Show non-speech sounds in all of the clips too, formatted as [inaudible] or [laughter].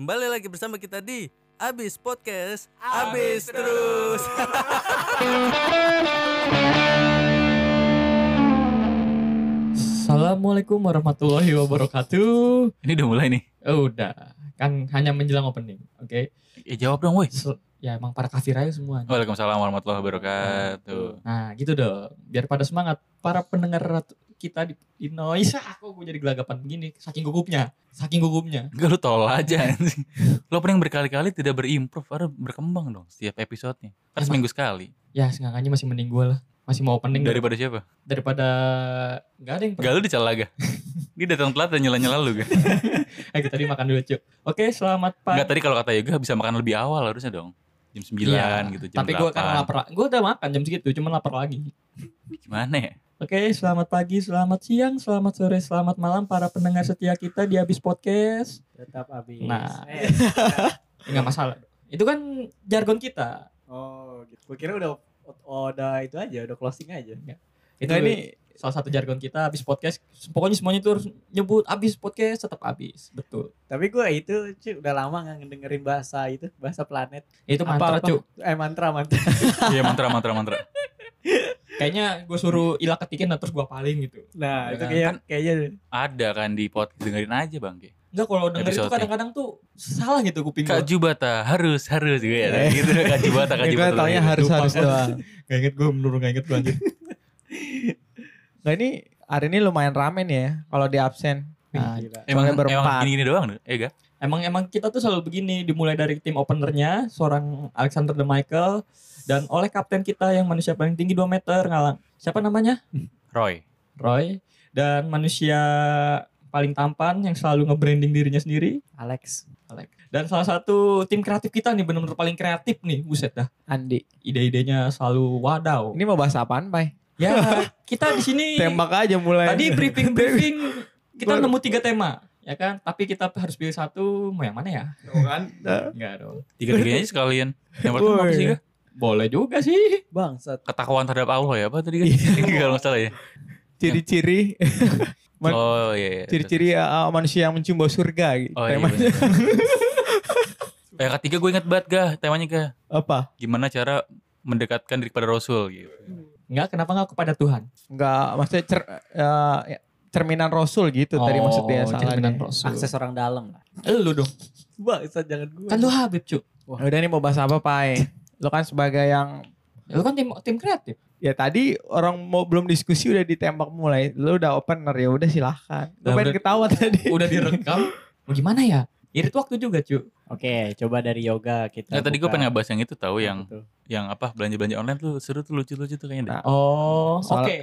Kembali lagi bersama kita di Abis Podcast Abis, Terus [laughs] Assalamualaikum warahmatullahi wabarakatuh. Ini udah mulai nih. Oh, udah, kan hanya menjelang opening. Oke. Ya jawab dong, woi. Ya emang para kafir aja semua. Waalaikumsalam warahmatullahi wabarakatuh. Nah, gitu dong. Biar pada semangat para pendengar kita di, di noise. [laughs] Kok gue jadi gelagapan begini? Saking gugupnya. Saking gugupnya. Enggak lu tol aja. [laughs] Lo pernah berkali-kali tidak berimprov, harus berkembang dong setiap episodenya. Kan seminggu sekali. Ya, seenggaknya masih mending gue lah. Masih mau opening Daripada siapa? daripada nggak ada yang Enggak lu dicela gak? [laughs] Dia datang telat dan nyela-nyela lu kan? Eh, kita tadi makan dulu, Cuk. Oke, selamat pagi. tadi kalau kata Yoga bisa makan lebih awal harusnya dong. Jam 9 Iya, gitu, jam Tapi gue kan 8. lapar. Gue udah makan jam segitu, cuma lapar lagi. Gimana ya? Oke, selamat pagi, selamat siang, selamat sore, selamat malam para pendengar setia kita di Abis Podcast. tetap habis. Nah. Eh, Enggak masalah. Itu kan jargon kita. oh, gitu. Gue kira udah udah itu aja, udah closing aja. Itu Nggak, ini salah satu jargon kita Abis Podcast. Pokoknya semuanya itu harus nyebut Abis Podcast tetap Abis. Betul. Tapi gue itu cuy, udah lama nggak ngedengerin bahasa itu, bahasa planet. Itu mantra, Apa-apa. Cuk. Eh mantra mantra. Iya mantra mantra mantra. Kayaknya gue suruh Ila ketikin dan terus gue paling gitu. Nah, Ya itu kan? kayak kayaknya Ada kan di podcast dengerin aja Bang. Ki. Enggak kalau denger itu kadang-kadang tuh salah gitu kuping Kak gue. Jubata harus harus gitu ya. Eh. Gitu Kak Jubata Kak gue Jubata. taunya gitu. harus Lupa harus doang. Gak inget gue menurut gak inget gue anjir. [laughs] Nah ini hari ini lumayan rame nih ya kalau di absen. Nah, Gila. Emang, emang gini-gini doang tuh, ya gak? Emang emang kita tuh selalu begini dimulai dari tim openernya seorang Alexander the Michael dan oleh kapten kita yang manusia paling tinggi 2 meter ngalang. Siapa namanya? Roy. Roy dan manusia paling tampan yang selalu nge-branding dirinya sendiri Alex. dan salah satu tim kreatif kita nih benar-benar paling kreatif nih buset dah Andi. ide-idenya selalu wadaw Ini mau bahas apaan, Pai? ya kita di sini [laughs] Tembak aja mulai. tadi briefing briefing [laughs] kita nemu tiga tema ya kan tapi kita harus pilih satu mau yang mana ya kan. enggak dong Tiga-tiganya aja sekalian. Yang pertama apa sih? Boleh juga sih Bangsat. Ketakuan terhadap Allah ya apa tadi kan? [laughs] Kalau nggak salah ya. Ciri-ciri [laughs] Man- Oh iya. iya. ciri-ciri uh, manusia yang mencium bau surga gitu. Oh iya. Temanya. bener. [laughs] Yang ketiga gue inget banget gak temanya gak? Apa? Gimana cara mendekatkan diri kepada Rasul gitu. enggak kenapa enggak kepada Tuhan Enggak, maksudnya cer, uh, ya, cerminan Rasul gitu tadi Oh, maksudnya cerminan salahnya. Rasul. Akses orang dalam lah. lu dong Bangsat jangan gue. kan lu Habib cuk Udah nih mau bahas apa, Pai? Lo kan sebagai yang lu kan tim tim kreatif ya tadi orang mau belum diskusi udah ditembak mulai. Lo udah opener ya udah silahkan. Lo Nah, pengen udah- ketawa tadi. [laughs] udah direkam mau gimana ya irit waktu juga cu Oke, coba dari yoga kita. Nah, tadi gue pengen ngebahas yang itu tahu yang Betul. yang apa belanja-belanja online tuh seru tuh lucu-lucu tuh kayaknya deh. Nah, oh oke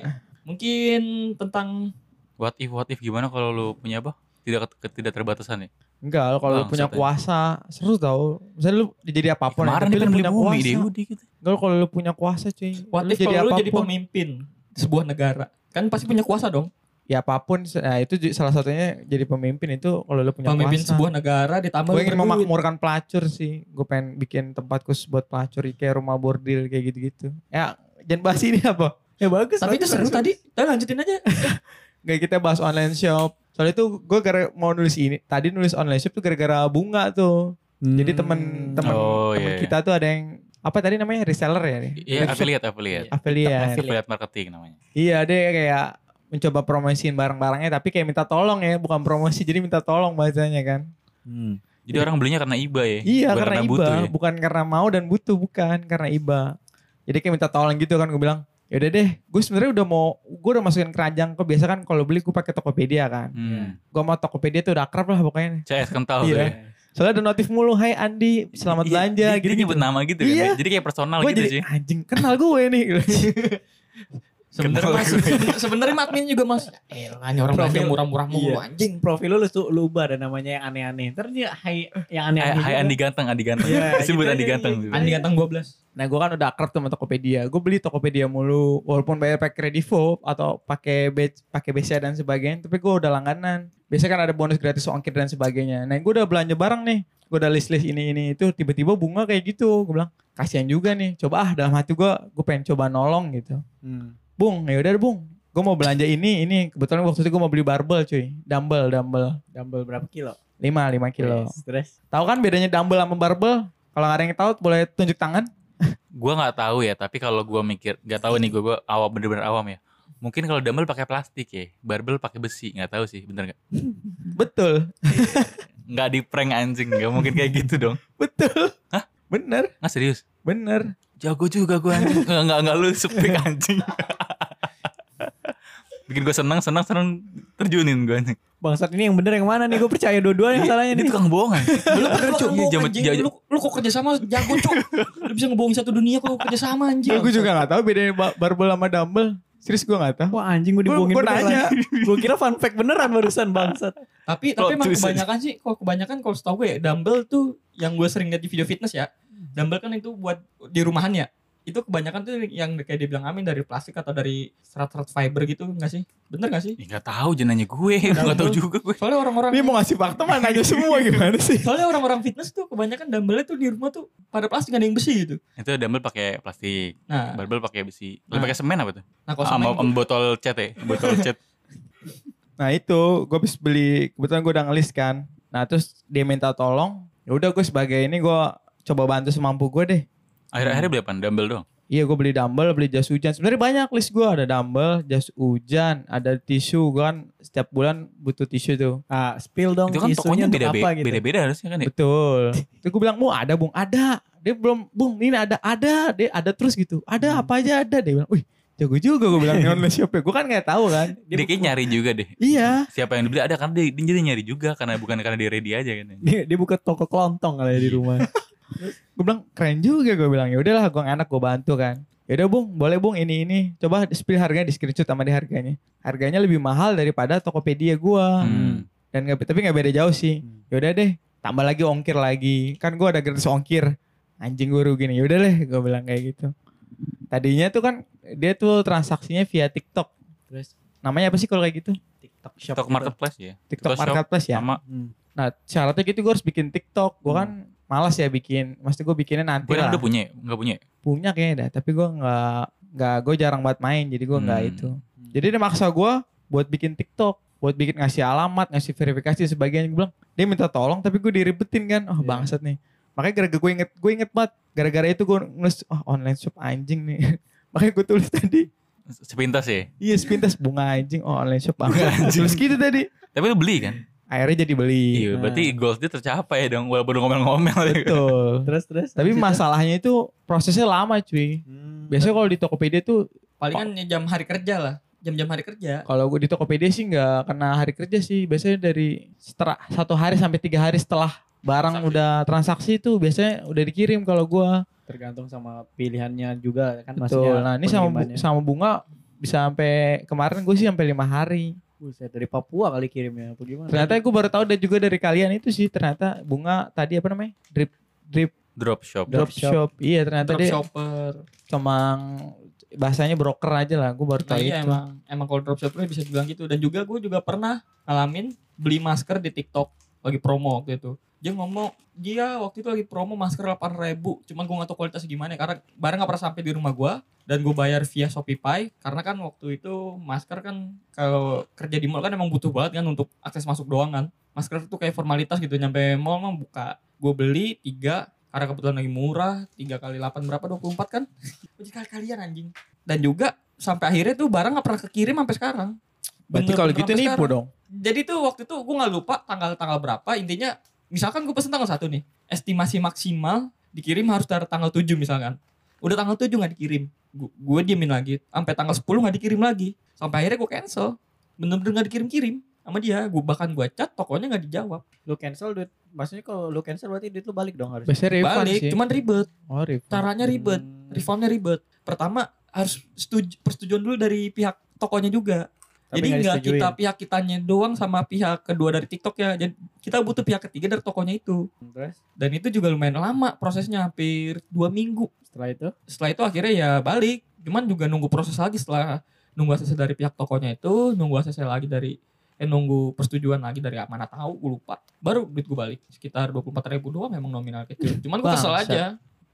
mungkin tentang What if what if gimana kalau lu punya apa? Tidak tidak terbatasan ya? Enggak, kalau lu Bangsat punya ya. kuasa seru tau. Misalnya lu jadi apa pun. ya, Kemarin tapi dia lu pengen beli punya bumi kuasa. deh udah gitu. Enggak kalau lu punya kuasa cuy. what lu if jadi kalau lu apa pun. jadi pemimpin sebuah negara kan pasti punya kuasa dong ya apa pun. Nah, itu salah satunya jadi pemimpin itu kalau lu punya pemimpin kuasa. sebuah negara ditambah Gue ingin berduit. memakmurkan pelacur sih. Gue pengen bikin tempat khusus buat pelacur kayak rumah bordil kayak gitu-gitu. Ya jangan bahas ini [laughs] apa. Ya bagus. tapi itu bagus, seru bagus. tadi kita lanjutin aja [laughs] Gak kita bahas online shop. Soalnya itu gue gara mau nulis ini. Tadi nulis online shop tuh gara-gara bunga tuh. Jadi temen temen Oh, temen iya. kita tuh ada yang apa tadi namanya reseller ya nih? Iya, affiliate affiliate. Affiliate. Affiliate marketing namanya. Iya dia kayak mencoba promosiin barang-barangnya tapi kayak minta tolong ya bukan promosi jadi minta tolong bahasanya kan. Hmm. Jadi orang belinya karena iba ya. Iya bukan karena iba butuh ya. bukan karena mau dan butuh bukan karena iba. Jadi kayak minta tolong gitu kan gue bilang yaudah deh gue sebenarnya udah mau gue udah masukin keranjang kok biasa kan kalau beli gue pakai Tokopedia kan. Hmm. Gue mau Tokopedia tuh udah akrab lah pokoknya. CS kental tuh Iya. ya. Soalnya ada notif mulu Hai Andi selamat Iya, belanja dia, gitu. dia nyebut nama gitu kan. Iya. Jadi kayak personal gue gitu jadi sih. anjing kenal gue nih. [laughs] sebenarnya Kenal mas [laughs] sebenarnya admin juga mas eh hanya orang Profil. murah-murah mulu Iya. anjing Profil lu lu, lu ubah ada namanya yang aneh-aneh. Ntar dia hai yang aneh-aneh. hai. Andi ganteng, Andi ganteng. Iya, [laughs] Disebut gitu Andi aja, ganteng. iya. Andi ganteng 12 Nah gue kan udah akrab tuh sama Tokopedia. Gue beli Tokopedia mulu, walaupun bayar pakai Kredivo atau pakai pakai BCA dan sebagainya, tapi gue udah langganan. Biasanya kan ada bonus gratis ongkir dan sebagainya. Nah gue udah belanja barang nih, gue udah list list ini ini itu, tiba-tiba bunga kayak gitu. Gue bilang kasihan juga nih. Coba ah dalam hati gue, gue pengen coba nolong gitu. Hmm. Bung, ya udah deh, bung. Gue mau belanja ini, ini kebetulan waktu itu gue mau beli barbel cuy, dumbbell, dumbbell. Dumbbell berapa kilo? 5 5 kilo. Yes, Terus. Tahu kan bedanya dumbbell sama barbell? Kalau nggak ada yang tahu boleh tunjuk tangan. [laughs] Gua nggak tahu ya, tapi kalau gua mikir nggak tahu nih gua, gua awam bener-bener awam ya. Mungkin kalau dumbbell pakai plastik ya, barbel pakai besi, nggak tahu sih, bener nggak? [laughs] Betul. [laughs] Nggak di prank anjing, nggak mungkin kayak gitu dong. Betul. Hah? Bener, Nggak serius? bener. Jago juga gua anjing. Nggak nggak nggak lu sepik anjing. Bikin gua senang senang senang terjunin gua anjing. Bangsat ini yang bener yang mana nih? Gue percaya dua-duanya salahnya Ini nih. tukang bohong anjing. Lu bener Cuk, cuk, iya, Lu, lu kok kerja sama jago cuk. Lu bisa ngebohongin satu dunia kok kerja sama anjing. gue juga nggak tahu bedanya ba- barbell sama dumbbell. Serius gue nggak tahu. Wah anjing gue Gue dibohongin beneran. nanya. Gue kira fun fact beneran barusan bangsat. Tapi tapi emang kebanyakan sih, kalau kebanyakan kalau setahu gue ya, dumbbell tuh yang gue sering lihat di video fitness ya. Dumbbell kan itu buat di rumahan ya. Itu kebanyakan tuh yang kayak dibilang Amin dari plastik atau dari serat-serat fiber gitu enggak sih? Bener gak sih? Ih, nggak tahu jangan nanya gue, nggak tahu juga gue. Soalnya orang-orang Ini mau ngasih fakta mah nanya semua [laughs] gimana sih? soalnya orang-orang fitness tuh kebanyakan dumbbellnya tuh di rumah tuh pada plastik gak ada yang besi gitu. Itu dumbbell pakai plastik, Nah, barbel pakai besi. Lu Nah. pakai semen apa tuh? nah kalau Sama sama sama botol cat ya, botol cat. Nah itu gue habis beli kebetulan gue udah ngelis kan. Nah terus dia minta tolong. Ya udah gue sebagai ini gue coba bantu semampu gue deh. Akhir-akhirnya beli apa? Dumbbell doang. Iya gue beli dumbbell, beli jas hujan. Sebenarnya banyak list gue ada dumbbell, jas hujan, ada tisu. Gue kan setiap bulan butuh tisu tuh. Ah, spill dong Itu kan tisunya tokonya untuk beda-beda, apa gitu. beda-beda harusnya kan ya. Betul. [laughs] Terus gue bilang, mau ada bung, ada. Dia belum, bung ini ada, ada. Dia ada terus gitu. Ada apa aja ada. Dia bilang, wih jago juga gue bilang online shop ya. Gue kan gak tahu kan. [laughs] Dia kayak nyari juga deh. Iya. Siapa yang dibeli ada karena dia, dia jadi nyari juga karena bukan karena dia ready aja kan. Dia, dia buka toko kelontong kali ya di rumah. [laughs] Gue bilang keren juga gue bilang. Ya udahlah gue enak gue bantu kan. Ya udah bung, boleh bung ini ini. Coba spill harganya di screenshot sama di harganya. Harganya lebih mahal daripada Tokopedia gua. Hmm. Dan gak, tapi nggak beda jauh sih. Hmm. Ya udah deh, tambah lagi ongkir lagi. Kan gua ada gratis ongkir. Anjing gue rugi nih. Ya udah deh, gue bilang kayak gitu. Tadinya tuh kan dia tuh transaksinya via TikTok. Terus Namanya apa sih kalau kayak gitu? TikTok shop. TikTok marketplace ya. TikTok Shop Marketplace ya. Sama Hmm. Nah syaratnya gitu gue harus bikin TikTok. Gue kan malas ya bikin. Maksudnya gue bikinnya nanti gue lah. udah punya, nggak punya. Punya kayaknya dah. Tapi gue nggak nggak gue jarang banget main. Jadi gue nggak Hmm. itu. Jadi dia maksa gue buat bikin TikTok. Buat bikin ngasih alamat, ngasih verifikasi sebagian. Gue bilang dia minta tolong tapi gue diribetin kan. Oh Iya. bangsat nih. Makanya gara-gara gue inget, gue inget banget. Gara-gara itu gue nulis, oh online shop anjing nih. [laughs] Makanya gue tulis tadi. Sepintas ya. Iya sepintas bunga anjing. Oh online shop banget. Terus gitu tadi. Tapi lu beli kan? Akhirnya jadi beli. Iya, berarti goals dia tercapai dong walaupun ngomel-ngomel. Betul. [laughs] Terus terus. Tapi masalahnya itu prosesnya lama cuy. Hmm. Biasanya kalau di Tokopedia tuh palingan jam hari kerja lah. Jam-jam hari kerja. kalau gue di Tokopedia sih nggak kena hari kerja sih. Biasanya dari setelah satu hari sampai tiga hari setelah barang Transaksi. udah transaksi itu biasanya udah dikirim kalau gue. tergantung sama pilihannya juga kan Betul. maksudnya Nah ini sama bu- sama bunga bisa sampai kemarin gue sih sampai lima hari. Buset, dari Papua kali kirimnya apa gimana? Ternyata gue baru tahu dan juga dari kalian itu sih ternyata bunga tadi apa namanya drip drip Drop shop. drop Drop shop. shop. Iya ternyata dia Dropshopper. kemang bahasanya broker aja lah. Gue baru Nah, tahu iya itu. emang emang kalau dropshopper bisa dibilang gitu dan juga gue juga pernah ngalamin beli masker di TikTok lagi promo waktu itu. Dia ngomong dia waktu itu lagi promo masker 8000 ribu cuman gue gak tahu kualitasnya gimana karena barang gak pernah sampai di rumah gue dan gue bayar via Shopify karena kan waktu itu masker kan kalau kerja di mall kan emang butuh banget kan untuk akses masuk doang kan. Masker itu kayak formalitas gitu nyampe mall mah buka. Gue beli tiga karena kebetulan lagi murah tiga kali 8 berapa 24 kan? [laughs] Jadi kalian anjing. Dan juga sampai akhirnya tuh barang nggak pernah kekirim sampai sekarang. Berarti kalau gitu nipu dong. Jadi tuh waktu itu gue nggak lupa tanggal tanggal berapa intinya misalkan gue pesen tanggal satu nih estimasi maksimal dikirim harus dari tanggal 7 misalkan. Udah tanggal 7 nggak dikirim gue diemin lagi. Sampai tanggal 10 nggak dikirim lagi. Sampai akhirnya gue cancel. Bener-bener nggak dikirim-kirim sama dia. Gue bahkan gue chat tokonya nggak dijawab. Lu cancel duit maksudnya kalau lu cancel berarti duit lu balik dong harus. Biasanya refund balik sih. cuman ribet. Oh refund. caranya ribet Hmm. refundnya ribet. Pertama harus setuju persetujuan dulu dari pihak tokonya juga Tapi jadi nggak kita pihak kitanya doang sama pihak kedua dari TikTok ya. Jadi kita butuh pihak ketiga dari tokonya itu. Terus? Dan itu juga lumayan lama prosesnya hampir dua minggu. Setelah itu? Setelah itu akhirnya ya balik. Cuman juga nunggu proses lagi setelah nunggu ACC dari pihak tokonya itu nunggu ACC lagi dari eh nunggu persetujuan lagi dari mana tahu gue lupa. Baru duit gue balik. Sekitar 24 ribu doang memang nominal kecil. Cuman gue kesel aja.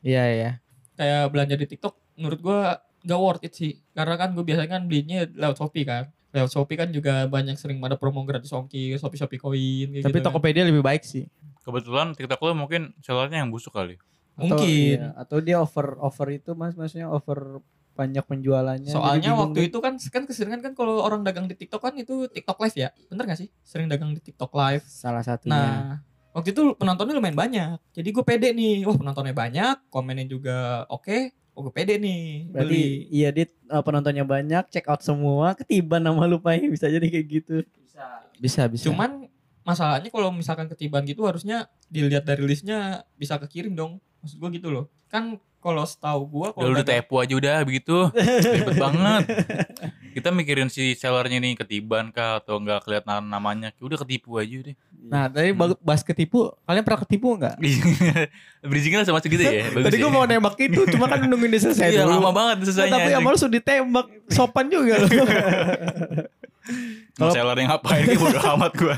Iya iya. kayak belanja di TikTok menurut gua gak worth it sih. Karena kan gue biasanya kan belinya lewat Shopee kan lewat Shopee kan juga banyak sering ada promo gratis ongkir Shopee Shopee koin kayak Tapi gitu kan. Tokopedia lebih baik sih. Kebetulan TikTok lu mungkin sellernya yang busuk kali. Atau, mungkin iya, atau dia over over itu mas maksudnya over banyak penjualannya. soalnya waktu itu kan kan keseringan kan kalau orang dagang di TikTok kan itu TikTok live ya bener gak sih sering dagang di TikTok live salah satunya. Nah, waktu itu penontonnya lumayan banyak. Jadi gue pede nih. Wah, penontonnya banyak, komennya juga oke. Oh, gue pede nih. Berarti beli. iya dit eh, penontonnya banyak, check out semua, ketiban nama lupanya bisa jadi kayak gitu. Bisa, bisa. Cuman masalahnya kalau misalkan ketiban gitu harusnya dilihat dari listnya bisa kekirim dong. Maksud gue gitu loh. Kan kalau setahu gue kalau Udah tepo aja udah begitu. Ribet banget. Kita mikirin si sellernya nih ketiban kah atau enggak kelihatan namanya. Udah ketipu aja deh. Nah, tadi Hmm. bahas ketipu, kalian pernah ketipu nggak? [laughs] Bridgingnya sama segitu ya. Bagus Tadi ya. gue mau nembak itu, cuma kan nungguin dia selesai Iya dulu. lama banget Nah, selesainya. tapi sama lu sudah ditembak, sopan juga loh. [laughs] Mau seller yang ngapain kayak bodo amat gue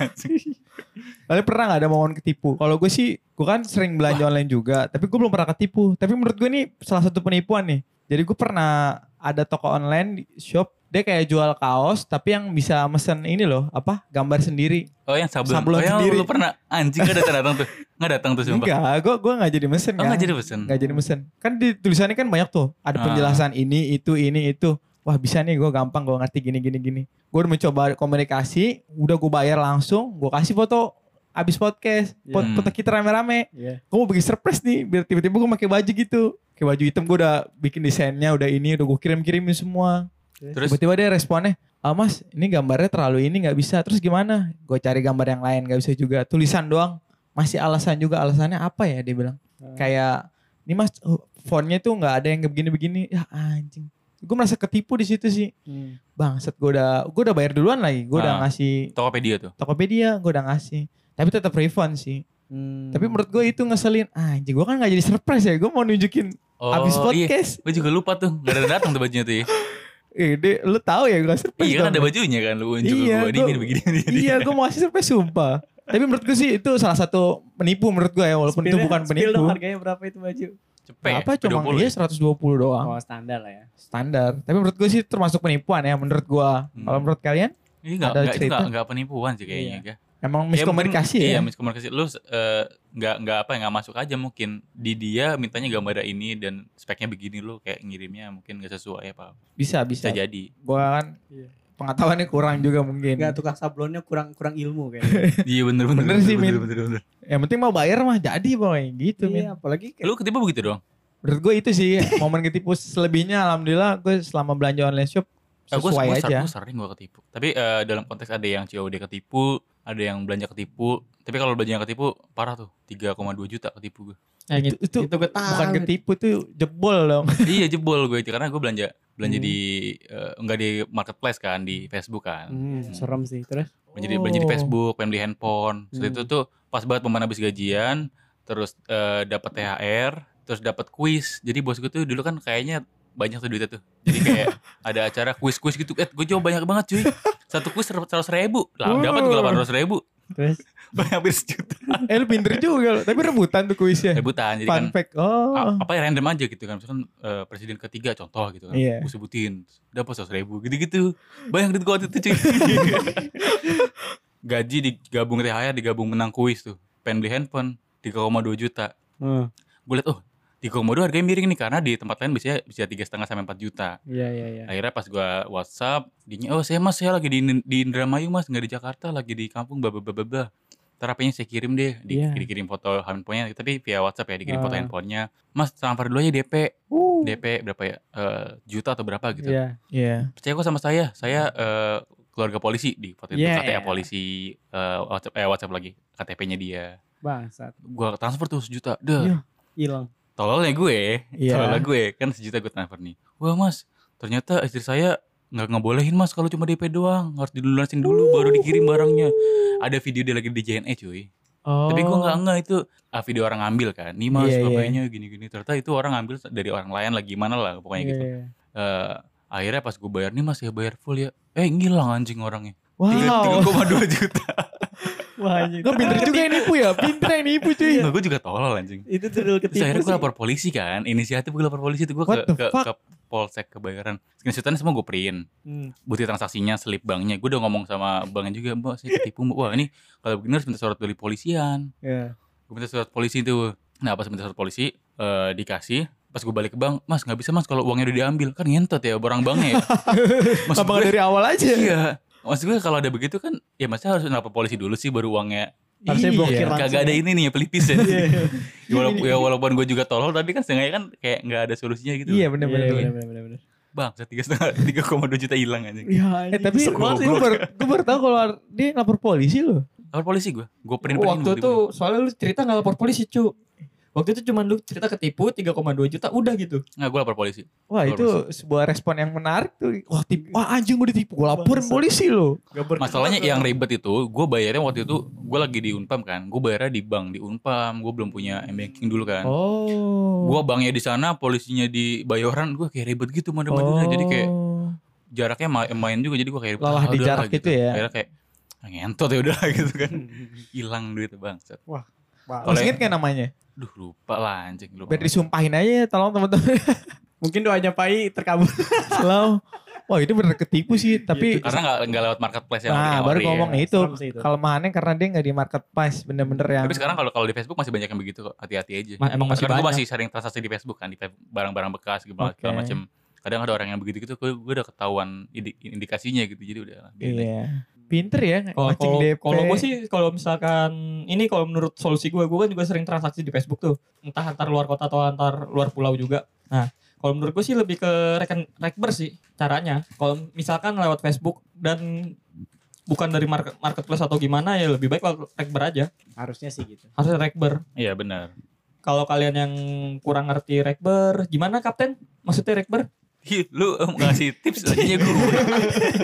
Kalian pernah gak ada momen ketipu? Kalau gue sih, gue kan sering belanja online juga, tapi gue belum pernah ketipu. Tapi menurut gue ini salah satu penipuan nih. Jadi gue pernah ada toko online shop, dia kayak jual kaos, tapi yang bisa mesen ini loh, apa? Gambar sendiri. Oh yang sablon. Sablon oh yang sendiri. lu pernah anjing gak datang datang tuh. Gak datang tuh sumpah. Enggak, gue gue nggak jadi mesen Oh kan. gak jadi pesen. Nggak jadi mesen. Kan di tulisannya kan banyak tuh, ada Ah. penjelasan ini, itu, ini, itu. Wah bisa nih gue gampang gue ngerti gini gini gini. Gue udah mencoba komunikasi, udah gue bayar langsung, gue kasih foto abis podcast, Iya. foto, foto kita rame-rame. Iya. gue mau bikin surprise nih biar tiba-tiba gue pakai baju gitu kayak baju hitam gue udah bikin desainnya udah ini udah gue kirim-kirimin semua Terus tiba-tiba dia responnya ah mas ini gambarnya terlalu ini nggak bisa terus gimana gue cari gambar yang lain nggak bisa juga tulisan doang masih alasan juga alasannya apa ya dia bilang Hmm. kayak ini mas oh, fontnya tuh nggak ada yang begini-begini ya anjing gue merasa ketipu di situ sih Hmm. bangsat gue udah gue udah bayar duluan lagi gue udah Ah. ngasih Tokopedia tuh. Tokopedia gue udah ngasih tapi tetap refund sih Hmm. tapi menurut gue itu ngeselin. Anjing gue kan gak jadi surprise ya. Gue mau nunjukin Oh abis iya. podcast. Gue juga lupa tuh. Gak ada datang tuh bajunya tuh ya. [laughs] Eh, de, lu tahu ya gue surprise. Iya kan ada bajunya kan. Lu unjuk Iya, gue. Ini gua- begini. Iya, gue mau kasih surprise sumpah. Tapi menurut gue sih itu salah satu penipu menurut gue ya. Walaupun itu Spill- bukan spill dong penipu. harganya berapa itu baju? Cepet. Apa cuma 20 iya ya? 120 doang. Oh standar lah ya. Standar. Tapi menurut gue sih termasuk penipuan ya menurut gue. Hmm. Kalau menurut kalian Iya enggak ada enggak itu cerita? enggak enggak penipuan sih kayaknya. Kak. Emang Ya, miskomunikasi mungkin- ya? Iya, miskomunikasi. Lu eh, nggak nggak apa ya nggak masuk aja mungkin di dia mintanya gambar ini dan speknya begini lu kayak ngirimnya mungkin nggak sesuai apa Bisa, bisa bisa. jadi Gue kan Iya. pengetahuannya kurang juga mungkin. Enggak tukang sablonnya kurang kurang ilmu kayaknya. [laughs] iya bener bener Bener sih, Min. bener, bener. Yang penting mau bayar mah jadi boy. Gitu, Min. iya, apalagi kayak lu ketipu begitu dong Menurut gue itu sih momen ketipu selebihnya alhamdulillah gue selama belanja online shop Eh, gua- sesuai gua ser- aja. gua sering gua ketipu tapi eh, dalam konteks ada yang COD ketipu ada yang belanja ketipu tapi kalau belanja ketipu parah tuh. 3,2 juta ketipu gue Nah, Itu- gitu, itu itu gue tahu. Bukan ketipu tuh jebol dong. [laughs] iya jebol gue itu. Karena gue belanja belanja Hmm. di eh, enggak di marketplace kan di Facebook kan. Hmm, serem sih. Terus. belanja di, belanja di Oh. Facebook pengen beli handphone. Setelah Hmm. itu tuh pas banget momen habis gajian terus eh, dapat THR terus dapat kuis. Jadi bos gue tuh dulu kan kayaknya banyak tuh duitnya tuh. Jadi kayak [laughs] ada acara kuis-kuis gitu. Eh gue jawab banyak banget cuy satu kuis seratus ribu lah dapat gue delapan ratus ribu Terus [laughs] banyak hampir sejuta Eh lu pinter juga loh. Tapi rebutan tuh kuisnya. rebutan jadi Fun kan fact. Oh. apa ya random aja gitu kan misalkan eh, presiden ketiga contoh gitu kan Iya. gue sebutin dapat seratus ribu gitu-gitu banyak duit gue waktu itu cuy [laughs] gaji digabung THR digabung menang kuis tuh pengen beli handphone 3,2 juta hmm. gue liat oh 3,2 harganya miring nih karena di tempat lain bisa bisa tiga setengah sampai 4 juta Iya iya iya. akhirnya pas gue WhatsApp dinya oh saya mas saya lagi di di Indramayu mas nggak di Jakarta lagi di kampung bla bla bla bla bla Ntar apanya saya kirim deh di, Iya. dikirim foto handphonenya tapi via WhatsApp ya dikirim foto Ah. handphonenya mas transfer dulu aja DP Uh. DP berapa ya Eh, juta atau berapa gitu Iya. Iya. percaya kok sama saya saya eh, keluarga polisi di foto itu Yeah. KTA polisi eh, WhatsApp eh WhatsApp lagi KTP-nya dia Bangsat. gua transfer tuh sejuta deh Iya. Hilang. Tololnya gue. Iya. tololnya gue. Kan sejuta gue transfer nih. Wah mas ternyata istri saya nggak ngebolehin mas kalau cuma DP doang. Harus dilunasin dulu baru dikirim barangnya. Ada video dia lagi di JNE cuy. Oh. tapi gue nggak nggak itu ah, video orang ngambil kan. Nih mas Iya, iya. bapaknya gini gini ternyata itu orang ngambil dari orang lain lagi gimana lah pokoknya Iya, gitu. iya. Eh, akhirnya pas gue bayar nih mas ya bayar full ya. Eh ngilang anjing orangnya. Wow. Tiga- 3,2 juta Wah, anjing. Lo pinter juga yang nipu ya? Pinter yang nipu cuy. Nggak, gue juga tolol anjing. Itu tuh ketipu akhirnya gue lapor polisi kan. Inisiatif gue lapor polisi tuh gue ke, ke, ke Polsek kebayaran. Screenshotannya semua gue print. Hmm. Bukti transaksinya, slip banknya. Gue udah ngomong sama banknya juga, mbak saya ketipu mbak. Wah ini kalau begini harus minta surat dari polisian. Ya. Gue minta surat polisi tuh. Nah pas minta surat polisi eh, dikasih. Pas gue balik ke bank, mas nggak bisa mas kalau uangnya udah diambil. Kan ngentot ya barang banknya ya. [laughs] Abang gue, dari awal aja. iya. Maksud gue kalau ada begitu kan, ya masa harus lapor polisi dulu sih baru uangnya Harusnya Iya. blokir langsung. Kagak ada ini nih ya pelipis ya. [laughs] [laughs] Ya, walaupun, ya walaupun gue juga tolol tapi kan setengahnya kan kayak nggak ada solusinya gitu. Iya Iya, bener-bener. bener, bener, bener, bener. Bang, tiga setengah [laughs] tiga koma dua juta hilang aja. Ya, Eh tapi gue baru, gue baru tahu kalau dia lapor polisi loh. Lapor polisi gue, gue print print. Waktu itu soalnya lu cerita nggak lapor polisi cu. Waktu itu cuma lu cerita ketipu 3,2 juta udah gitu. nggak gue lapor polisi. Wah Lapor itu sebuah respon yang menarik tuh. Wah, tip, wah anjing gue ditipu. Gue laporin polisi loh. Masalahnya yang ribet itu, gue bayarnya waktu itu gue lagi di Unpam kan, gue bayarnya di bank di Unpam, gue belum punya m-banking dulu kan. Oh. Gue banknya di sana, polisinya di Bayoran, gue kayak ribet gitu mana-mana. Jadi kayak Oh. jaraknya ma- main juga, jadi gue kayak Lelah ah, di jarak gitu ya. Akhirnya kayak ah, ngentot ya udah [laughs] gitu kan, hilang duit bang. Masih Oleh- inget gak namanya? Duh lupa lah anjing lupa. Biar disumpahin aja ya tolong teman-teman. [laughs] Mungkin doanya Pai terkabul. [laughs] Selalu. Wah itu bener ketipu sih. Tapi Karena nggak nggak lewat marketplace yang nah baru ori ya. ngomong itu. Serem sih itu. Kelemahannya karena dia nggak di marketplace. Bener-bener yang. Tapi sekarang kalau kalau di Facebook masih banyak yang begitu kok. Hati-hati aja. Ma- emang masih Karena gue banyak. masih sering transaksi di Facebook kan di barang-barang bekas segala Oke. segala macem. Kadang ada orang yang begitu gitu, gue, gue udah ketahuan indi- indikasinya gitu. Jadi udah. biarin aja. Pinter ya. Kalau kalau DP. kalau gue sih kalau misalkan ini kalau menurut solusi gue, gue kan juga sering transaksi di Facebook tuh, entah antar luar kota atau antar luar pulau juga. Nah, kalau menurut gue sih lebih ke reken rekber sih caranya. Kalau misalkan lewat Facebook dan bukan dari market, marketplace atau gimana ya lebih baik lewat rekber aja. Harusnya sih gitu. Harusnya rekber. Iya benar. Kalau kalian yang kurang ngerti rekber, gimana kapten? Maksudnya rekber? Lu mau ngasih tips aja gue.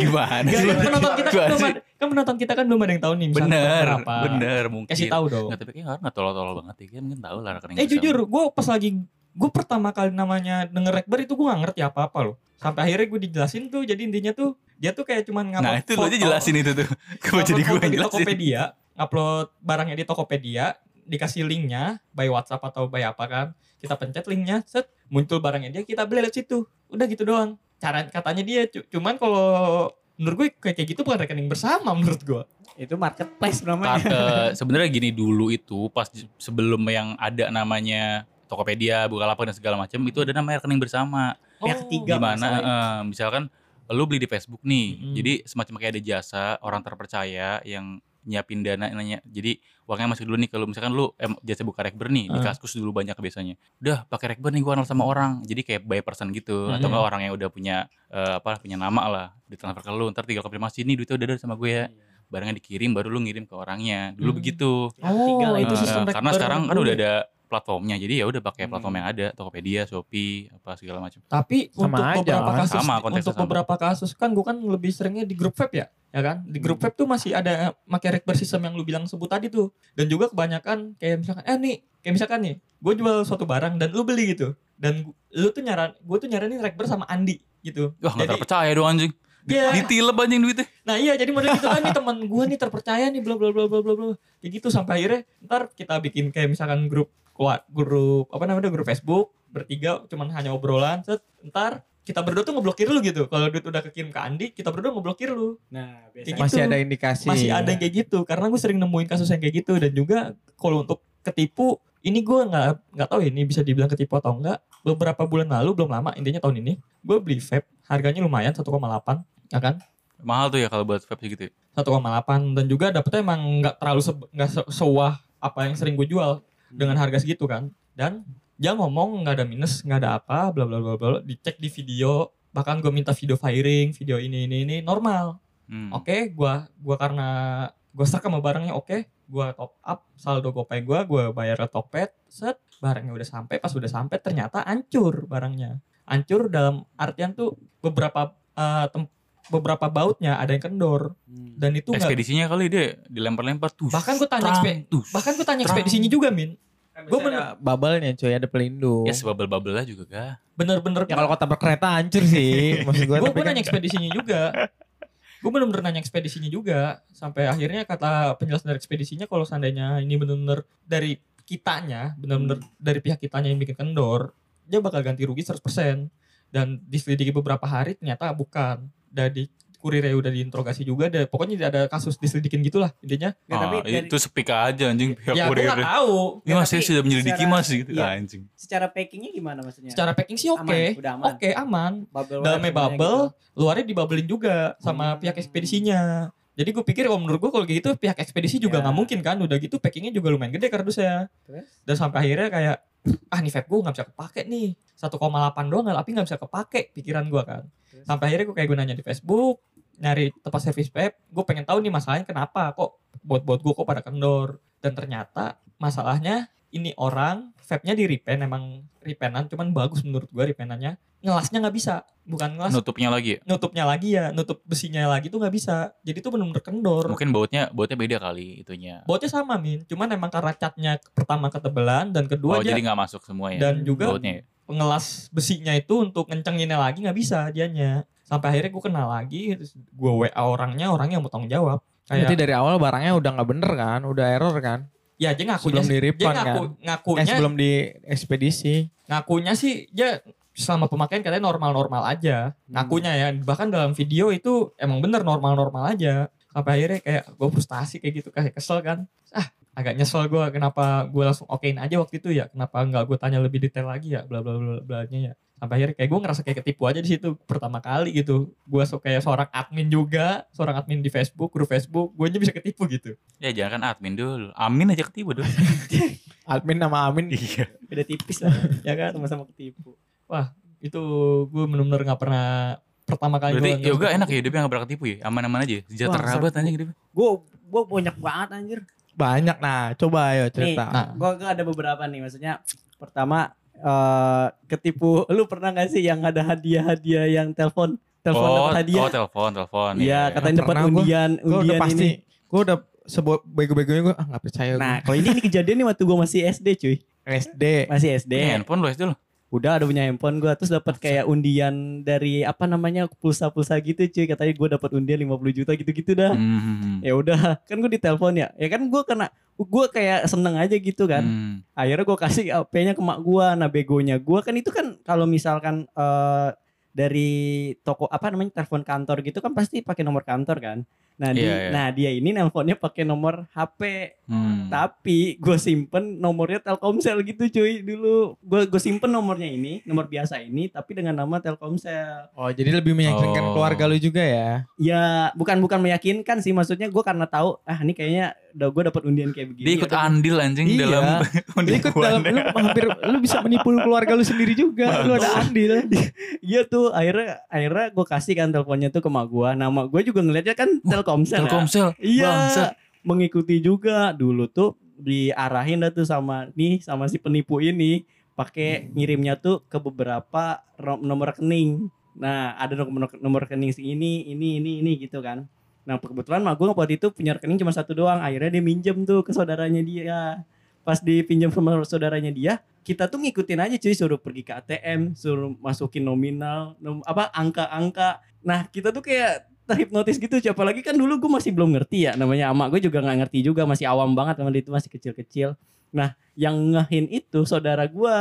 Gimana Gak, sih? penonton kita kan belum ada, kan penonton kita kan belum ada yang tahu nih Bener, apa. bener mungkin. Kasih tahu dong. Nggak, tapi kayaknya nggak tolol-tolol banget ya. Kan mungkin tahu lah rekening Eh jujur, gue pas lagi gue pertama kali namanya denger rekber itu gue gak ngerti apa-apa loh. Sampai akhirnya gue dijelasin tuh, jadi intinya tuh dia tuh kayak cuman ngupload Nah itu lu aja jelasin itu tuh. [laughs] Kenapa jadi gue yang di jelasin? Tokopedia, upload barangnya di Tokopedia, dikasih linknya by WhatsApp atau by apa kan. Kita pencet linknya, set muncul barangnya dia, kita beli lewat situ. Udah gitu doang. Cara katanya dia, cu- cuman kalau menurut gue kayak kayak gitu bukan rekening bersama menurut gue. Itu marketplace namanya. eh, sebenarnya gini dulu itu pas sebelum yang ada namanya Tokopedia, Bukalapak dan segala macam itu ada namanya rekening bersama. Pihak ketiga Gimana eh, misalkan lu beli di Facebook nih. Mm-mm. Jadi semacam kayak ada jasa orang terpercaya yang nyiapin dana nanya. Jadi uangnya masuk dulu nih kalau misalkan lu em, jasa buka rekber nih di Ah. kaskus dulu banyak biasanya. Udah pakai rekber nih gua kenal sama orang. Jadi kayak by person gitu atau Mm-mm. enggak orang yang udah punya eh, apa punya nama lah ditransfer ke lu ntar tinggal konfirmasi nih duitnya udah ada sama gue ya. Barangnya dikirim baru lu ngirim ke orangnya. Dulu Hmm. begitu. Ketiga lah itu Eh, sistem karena sekarang kan udah ada platformnya. Jadi ya udah pakai platform Hmm. yang ada, Tokopedia, Shopee, apa segala macam. Tapi Sama untuk aja beberapa kan? kasus Sama, untuk sama. beberapa kasus kan gue kan lebih seringnya di grup web ya, ya kan? Di grup web tuh masih ada pakai rekber sistem yang lu bilang sebut tadi tuh. Dan juga kebanyakan kayak misalkan eh nih, kayak misalkan nih, gue jual suatu barang dan lu beli gitu. Dan lu tuh nyaran, gue tuh nyaranin rekber sama Andi gitu. Wah nggak Jadi, terpercaya dong anjing. Iya. Ditilep anjing duitnya. Nah iya jadi model gitu kan nih teman gue nih terpercaya nih bla bla bla bla bla bla. Kayak gitu sampai akhirnya ntar kita bikin kayak misalkan grup kuat grup apa namanya grup Facebook bertiga cuman hanya obrolan set ntar kita berdua tuh ngeblokir lu gitu. Kalau duit udah kekirim ke Andi, kita berdua ngeblokir lu. Nah, biasanya gitu. Masih ada indikasi. Masih ada yang kayak gitu karena gue sering nemuin kasus yang kayak gitu dan juga kalau untuk ketipu ini gue nggak nggak tahu ya ini bisa dibilang ketipu atau enggak. Beberapa bulan lalu belum lama intinya tahun ini gue beli vape harganya lumayan 1,8 ya kan Mahal tuh ya kalau buat vape gitu. 1,8 dan juga dapetnya emang nggak terlalu nggak se sewah apa yang sering gue jual dengan harga segitu kan dan dia ngomong nggak ada minus nggak ada apa bla bla bla bla dicek di video bahkan gue minta video firing video ini ini ini normal Hmm. oke gua gua karena gue serk sama barangnya oke gua top up saldo gopay gua gua bayar ke Tokped set barangnya udah sampai pas udah sampai ternyata hancur barangnya hancur dalam artian tuh beberapa eh, tem- beberapa bautnya ada yang kendor Hmm. dan itu nggak Ekspedisinya kali dia dilempar-lempar tuh. Bahkan gua tanya ekspe- bahkan gue tanya ekspedisinya juga min Gue Gua ada bubble-nya cuy, ada pelindung. Ya sebabel-babel lah juga kah. bener-bener Ya kalau kota berkereta hancur sih. [laughs] Maksud gue gue kan nanya ekspedisinya juga gue bener-bener nanya ekspedisinya juga sampai akhirnya kata penjelasan dari ekspedisinya kalau seandainya ini bener-bener dari kitanya bener-bener dari pihak kitanya yang bikin kendor dia bakal ganti rugi 100% dan diselidiki beberapa hari ternyata bukan dari kurirnya udah diinterogasi juga ada pokoknya tidak ada kasus diselidikin gitulah intinya tapi Ah, dari- itu speak aja anjing pihak ya kurir. gak tahu Ini mas saya tapi sudah menyelidiki secara- mas gitu iya. anjing. secara packingnya gimana maksudnya? secara packing sih oke Aman, udah aman. oke aman Bubble dalamnya bubble gitu. luarnya dibubblin juga sama Hmm. pihak ekspedisinya jadi gue pikir kalau menurut gue kalau gitu pihak ekspedisi juga Ya. nggak mungkin kan udah gitu packingnya juga lumayan gede kardusnya Terus? dan sampai akhirnya kayak ah nih vape gue nggak bisa kepake nih. 1,8 doang tapi nggak bisa kepake pikiran gue kan. Terus? sampai akhirnya gue kayak gue nanya di Facebook nyari tempat servis vape gue pengen tahu nih masalahnya kenapa kok buat-buat gue kok pada kendor. Dan ternyata masalahnya ini orang vape-nya di repen emang repenan cuman bagus menurut gue repenannya ngelasnya nggak bisa bukan ngelas Nutupnya lagi ya. nutupnya lagi ya nutup besinya lagi tuh nggak bisa jadi tuh bener-bener kendor Mungkin bautnya bautnya beda kali itunya. bautnya sama min cuman emang karena catnya pertama ketebelan dan kedua Oh dia jadi nggak masuk semua ya. dan juga bautnya. ya? pengelas besinya itu untuk ngencenginnya lagi nggak bisa dianya sampai akhirnya gue kenal lagi terus gue wa orangnya orangnya mau tanggung jawab Berarti kayak dari awal barangnya udah nggak bener kan, udah error kan? Ya dia ngakunya Sebelum di dia refund kan? ngaku, Eh ngakunya sebelum di ekspedisi. ngakunya sih dia selama pemakaian katanya normal-normal aja. Hmm. ngakunya ya. Bahkan dalam video itu emang bener normal-normal aja. Sampai akhirnya kayak gue frustasi kayak gitu kayak kesel kan. Ah agak nyesel gue kenapa gue langsung okein aja waktu itu ya. Kenapa nggak gue tanya lebih detail lagi ya? Bla bla bla bla nya ya sampai akhirnya kayak gue ngerasa kayak ketipu aja di situ pertama kali gitu gue so kayak seorang admin juga seorang admin di Facebook grup Facebook gue aja bisa ketipu gitu Ya jangan kan admin dulu. Amin aja ketipu dulu. [laughs] Admin nama Amin. iya. Beda tipis lah. ya kan Sama-sama ketipu. itu gue bener-bener nggak pernah pertama kali Berarti gua- yoga enak ya hidupnya nggak pernah ketipu ya. Aman-aman aja. Sejahtera Wah, banget anjing hidupnya. Gue gue banyak banget anjir. Banyak nah, coba ayo cerita. Nah, Gue gue ada beberapa nih maksudnya. Pertama eh ketipu lu pernah gak sih yang ada hadiah-hadiah yang telepon telepon oh, dapat hadiah? oh telepon, telepon. Iya, iya. katanya dapat Pernah gua. undian, gue undian udah pasti, ini. gue udah sebuah bego-begonya gue ah nggak percaya Nah, kalau ini, ini kejadian nih waktu gue masih SD, cuy. SD. Masih SD. Ini handphone lu SD lu. Udah ada punya handphone gue terus dapat kayak undian dari apa namanya pulsa-pulsa gitu, cuy. Katanya gue dapat undian 50 juta gitu-gitu dah. Hmm. Ya udah, kan gue ditelepon ya. Ya kan gue kena gue kayak seneng aja gitu kan. Hmm. akhirnya gue kasih HP-nya ke mak gue nah begonya gue kan itu kan kalau misalkan eh, dari toko apa namanya telepon kantor gitu kan pasti pakai nomor kantor kan nah di- Iya, iya. nah dia ini nelponnya pakai nomor HP Hmm. tapi gue simpen nomornya Telkomsel gitu cuy dulu gue gue simpen nomornya ini nomor biasa ini tapi dengan nama Telkomsel Oh jadi lebih meyakinkan Oh. keluarga lu juga ya? ya bukan bukan meyakinkan sih maksudnya gue karena tahu ah ini kayaknya udah gue dapat undian kayak begini Dia ikut andil anjing Iya. dalam Lu [laughs] ikut dalam lu hampir lu bisa menipu keluarga lu sendiri juga. lu ada andil. [laughs] Iya tuh akhirnya akhirnya gue kasih kan teleponnya tuh ke mak gue. Nah mak gue juga ngeliatnya kan Telkomsel. ya. Telkomsel. Iya. Bangsat. Mengikuti juga dulu tuh diarahin dah tuh sama nih sama si penipu ini pakai ngirimnya tuh ke beberapa nomor rekening. Nah ada nomor nomor rekening si ini ini ini ini gitu kan. Nah kebetulan mak gue waktu itu punya rekening cuma satu doang. Akhirnya dia minjem tuh ke saudaranya dia. Pas dipinjam sama saudaranya dia, kita tuh ngikutin aja cuy suruh pergi ke ATM suruh masukin nominal nom- apa angka-angka nah kita tuh kayak terhipnotis gitu apalagi kan dulu gue masih belum ngerti ya namanya emak gue juga nggak ngerti juga masih awam banget sama dia itu masih kecil-kecil. Nah yang ngehin itu saudara gue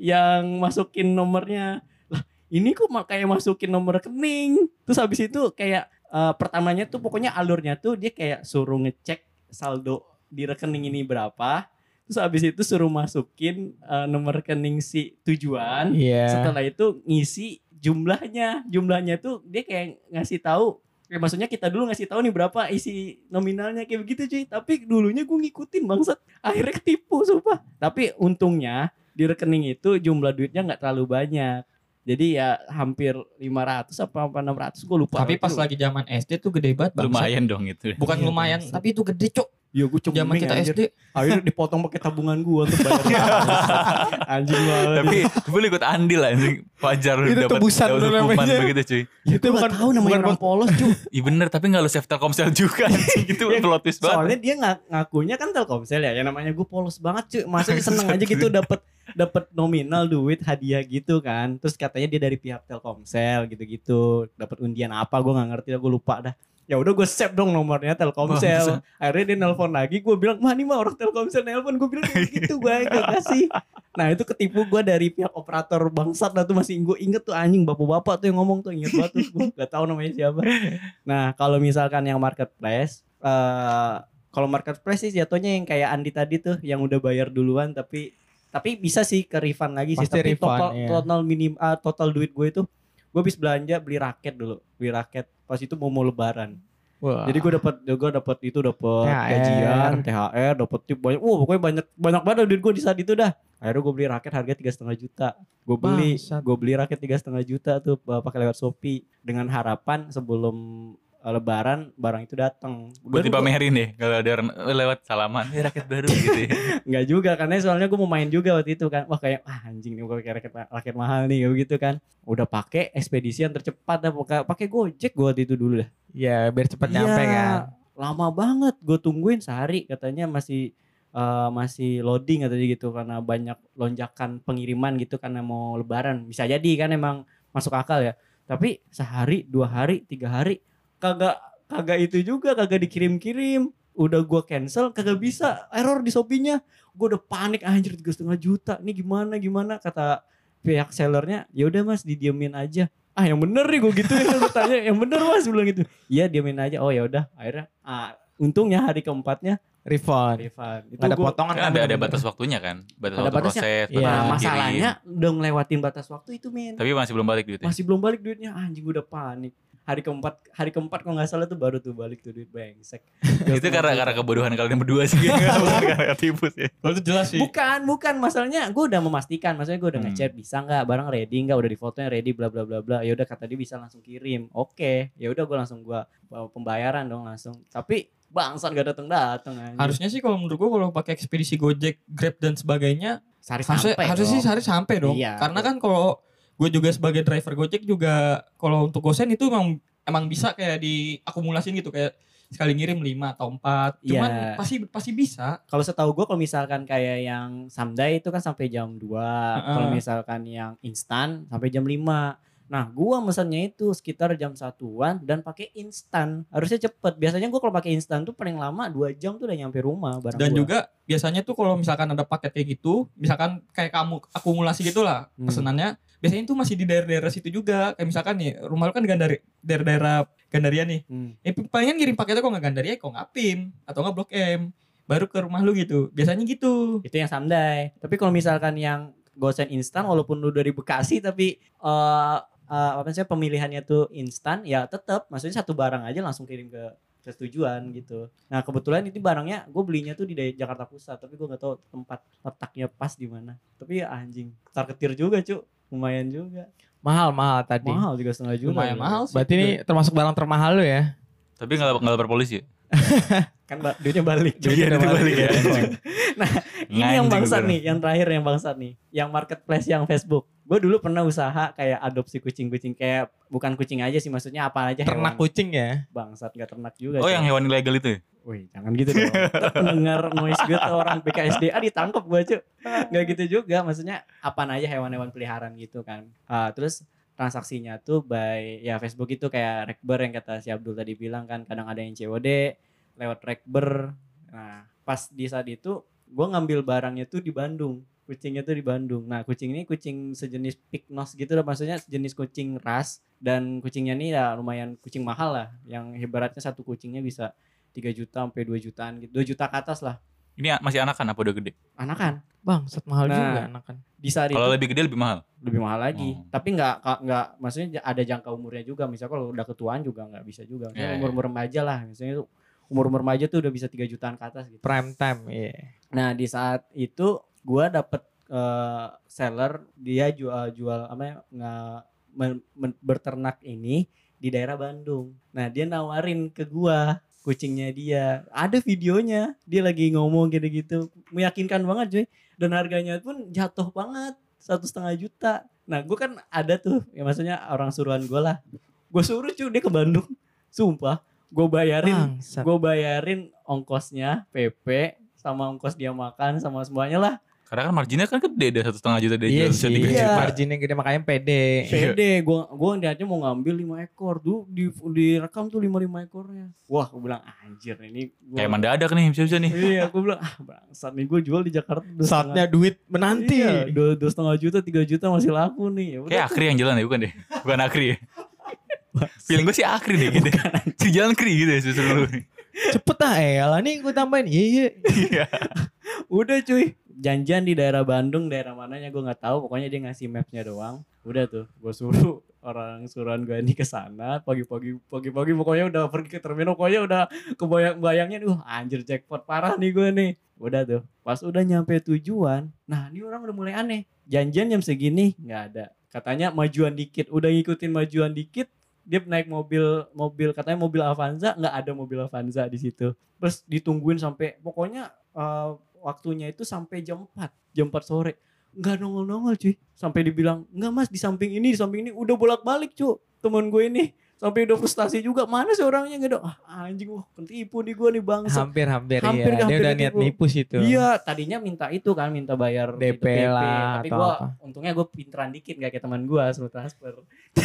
yang masukin nomornya lah ini kok kayak masukin nomor rekening. Terus habis itu kayak eh, pertamanya tuh pokoknya alurnya tuh dia kayak suruh ngecek saldo di rekening ini berapa. Terus habis itu suruh masukin eh, nomor rekening si tujuan. Iya. setelah itu ngisi jumlahnya. Jumlahnya tuh dia kayak ngasih tahu kayak maksudnya kita dulu ngasih tahu nih berapa isi nominalnya kayak begitu cuy. Tapi dulunya gue ngikutin bangsat. Akhirnya ketipu sumpah. Tapi untungnya di rekening itu jumlah duitnya nggak terlalu banyak. Jadi ya hampir 500 apa apa 600 gue lupa. Tapi pas Itu- lagi zaman SD tuh gede banget bang. Lumayan dong itu. Bukan Iya, lumayan, tapi itu gede cok. Ya gue cuma Zaman kita SD. akhirnya dipotong pakai tabungan gue untuk bayar [laughs] anjing banget Tapi tapi lu ikut andil anjing. Wajar lu Itu dapat tebusan dapat namanya. begitu cuy. ya, gue bukan- tahu namanya bukan- orang polos cuy [laughs] Iya bener tapi gak lu save Telkomsel juga anjing. Itu Iya, plot twist Soalnya banget. dia ng ngakunya kan Telkomsel ya, yang namanya gue polos banget cuy. Masa dia seneng aja gitu [laughs] dapat dapat nominal duit hadiah gitu kan. Terus katanya dia dari pihak Telkomsel gitu-gitu, dapat undian apa gue nggak ngerti gue lupa dah. Ya udah gue save dong nomornya Telkomsel. Akhirnya dia nelpon lagi gue bilang mah ini mah orang Telkomsel nelpon. Gue bilang gitu gue [laughs] gak kasih. Nah itu ketipu gue dari pihak operator bangsat lah tuh masih gue inget tuh anjing bapak-bapak tuh yang ngomong tuh inget banget tuh gue gak tahu namanya siapa. Nah kalau misalkan yang marketplace eh kalau marketplace sih jatuhnya yang kayak Andi tadi tuh yang udah bayar duluan tapi tapi bisa sih ke refund lagi sih Pasti tapi refund, total iya. total minim ah, total duit gue itu gue habis belanja beli raket dulu beli raket pas itu mau mau lebaran. Wah. jadi gue dapat gue dapat itu dapat gajian THR dapat tip banyak. Wah pokoknya banyak banyak banget duit gue di saat itu dah. Akhirnya gue beli raket harga tiga setengah juta. Gue beli gue beli raket tiga setengah juta tuh uh, pakai lewat shopee. Dengan harapan sebelum lebaran barang itu datang Buat dipamerin deh kalau ada orang lewat salaman, eh raket baru gitu. ya. [laughs] Enggak juga karena soalnya gue mau main juga waktu itu kan. Wah kayak ah anjing nih gue pakai raket, raket mahal nih kayak gitu kan. Udah pakai ekspedisi yang tercepat dah pakai pakai Gojek gue waktu itu dulu dah. Ya biar cepat Iya, nyampe kan. Lama banget gue tungguin sehari katanya masih eh, masih loading katanya gitu karena banyak lonjakan pengiriman gitu karena mau lebaran. Bisa jadi kan emang masuk akal ya. Tapi sehari, dua hari, tiga hari kagak kagak itu juga kagak dikirim-kirim. Udah gua cancel kagak bisa error di Shopee-nya. Gue udah panik anjir tiga setengah juta. Ini gimana gimana kata pihak sellernya. Ya udah mas didiemin aja. Ah yang bener nih gue gitu ya gue tanya yang bener mas bilang gitu. Iya diemin aja. Oh ya udah akhirnya ah, untungnya hari keempatnya Refund. refund. Itu ada gua- potongan Kan ada ada batas waktunya kan, batas Ada waktu batasnya. proses, batas waktu masalahnya kirim. udah ngelewatin batas waktu itu men. tapi masih belum balik duitnya. Masih belum balik duitnya anjing gue udah panik. Hari keempat hari keempat kalau nggak salah tuh baru tuh balik tuh duit brengsek. [laughs] itu karena karena kebodohan kalian berdua sih, [laughs] karena ketipu sih. Kalau itu jelas sih. Bukan, bukan masalahnya gue udah memastikan, maksudnya gue udah Hmm. ngechat bisa nggak barang ready nggak udah di fotonya ready bla bla bla bla. Ya udah kata dia bisa langsung kirim. Oke, ya udah gue langsung gue pembayaran dong langsung. Tapi bangsat gak datang datang Harusnya sih kalau menurut gua kalau pakai ekspedisi Gojek, Grab dan sebagainya sehari harusnya sampai harusnya sih sehari sampai dong. Iya. Karena kan kalau gue juga sebagai driver Gojek juga kalau untuk gosen itu emang emang bisa kayak diakumulasin gitu kayak sekali ngirim 5 atau 4. Cuman Iya. pasti pasti bisa. Kalau setahu gue kalau misalkan kayak yang Samdai itu kan sampai jam 2. Heeh. Kalau misalkan yang instan sampai jam 5. Nah, gua mesennya itu sekitar jam satuan dan pakai instan. Harusnya cepet. Biasanya gua kalau pakai instan tuh paling lama 2 jam tuh udah nyampe rumah barang Dan gua. juga biasanya tuh kalau misalkan ada paket kayak gitu, misalkan kayak kamu akumulasi gitu lah Hmm. pesenannya, biasanya itu masih di daerah-daerah situ juga. Kayak misalkan nih, rumah lu kan di Gandari, daerah-daerah Gandaria nih. Hmm. Eh palingan ngirim paketnya kok nggak Gandaria, kok nggak PIM atau nggak Blok M. Baru ke rumah lu gitu. Biasanya gitu. Itu yang Samdai. Tapi kalau misalkan yang gosen instan walaupun lu dari Bekasi tapi eh eh, apa sih pemilihannya tuh instan ya tetap maksudnya satu barang aja langsung kirim ke ke tujuan gitu. Nah kebetulan itu barangnya gue belinya tuh di Jakarta Pusat tapi gue nggak tahu tempat letaknya pas di mana. Tapi ya anjing ketar ketir juga cu, lumayan juga. Mahal mahal tadi. Mahal juga setengah juta. Lumayan gitu. mahal sih. Berarti ini termasuk barang termahal lu ya? Tapi nggak nggak lapor polisi. ya? [laughs] Kan ba- duitnya balik. Iya, duitnya balik ya. [laughs] nah ini yang Nganjing bangsat bener. nih, yang terakhir yang bangsat nih, yang marketplace yang Facebook. Gue dulu pernah usaha kayak adopsi kucing-kucing kayak bukan kucing aja sih, maksudnya apa aja Ternak hewan. kucing ya? bangsat gak ternak juga. Oh cuy. yang hewan ilegal itu? ya? Wih, jangan gitu dong. Pendengar noise gue tuh orang BKSDA ditangkap gue cuy. Gak gitu juga, maksudnya apaan aja hewan-hewan peliharaan gitu kan. Ah, terus transaksinya tuh by ya Facebook itu kayak Rekber yang kata si Abdul tadi bilang kan kadang ada yang COD lewat Rekber. Nah, pas di saat itu gue ngambil barangnya tuh di Bandung. Kucingnya tuh di Bandung. Nah, kucing ini kucing sejenis Pignos gitu lah, maksudnya sejenis kucing ras dan kucingnya ini ya lumayan kucing mahal lah. Yang ibaratnya satu kucingnya bisa 3 juta sampai 2 jutaan gitu. 2 juta ke atas lah. Ini masih anakan apa udah gede? Anakan. Bang, set mahal Nah. juga anakan. Di saat Kalau itu lebih gede lebih mahal. lebih mahal lagi. Oh. Tapi nggak nggak maksudnya ada jangka umurnya juga. Misalnya kalau udah ketuaan juga nggak bisa juga. Ya, ya. Misalnya umur-umur remaja lah. Misalnya itu umur-umur remaja tuh udah bisa 3 jutaan ke atas gitu. Prime time, iya. Nah, di saat itu gua dapet eh, seller dia jual jual apa ya nggak men- men- berternak ini di daerah Bandung. Nah, dia nawarin ke gua kucingnya dia. Ada videonya. Dia lagi ngomong gitu-gitu. Meyakinkan banget, cuy. Dan harganya pun jatuh banget. Satu setengah juta. Nah, gua kan ada tuh. Ya maksudnya orang suruhan gua lah. Gue suruh cuy dia ke Bandung. Sumpah. Gue bayarin Bangsat. gue bayarin ongkosnya PP sama ongkos dia makan sama semuanya lah Karena kan marginnya kan gede deh satu setengah juta dia Iya bisa tiga Iya. juta. marginnya gede makanya pede. Pede, gua gua niatnya mau ngambil 5 ekor tuh di direkam tuh 5 5 ekornya. Wah, gua bilang anjir ini gua Kayak mendadak nih bisa-bisa nih. Iya, gua bilang ah bangsat nih gua jual di Jakarta dua Saatnya setengah- duit menanti. Iya, dua, dua setengah juta, tiga juta masih laku nih. Ya Kayak Akri yang jalan ya bukan deh. Bukan Akri ya. Feeling gue sih Akri deh gitu. Si jalan Kri gitu ya susul lu. Cepet ah elah nih gue tambahin. Iya iya. Iya. [laughs] Udah cuy. Janjian di daerah Bandung, daerah mananya gue nggak tahu. Pokoknya dia ngasih mapnya doang. Udah tuh, gue suruh orang suruhan gue ini ke sana pagi-pagi pagi-pagi pokoknya udah pergi ke terminal pokoknya udah kebayang bayangnya duh anjir jackpot parah nih gue nih udah tuh pas udah nyampe tujuan nah ini orang udah mulai aneh janjian jam segini nggak ada katanya majuan dikit udah ngikutin majuan dikit dia naik mobil mobil katanya mobil Avanza nggak ada mobil Avanza di situ terus ditungguin sampai pokoknya eh, waktunya itu sampai jam 4 jam 4 sore nggak nongol nongol cuy sampai dibilang nggak mas di samping ini di samping ini udah bolak balik cuy temen gue ini sampai udah frustasi juga mana sih orangnya nggak ada ah anjing wah ketipu nih gue nih bangsa Hampir hampir, Hampir, iya. Dia hampir udah niat nipu sih itu. Iya, tadinya minta itu kan, minta bayar DP itu lah Tapi apa. untungnya gue pinteran dikit gak kayak teman gue suruh transfer. [laughs]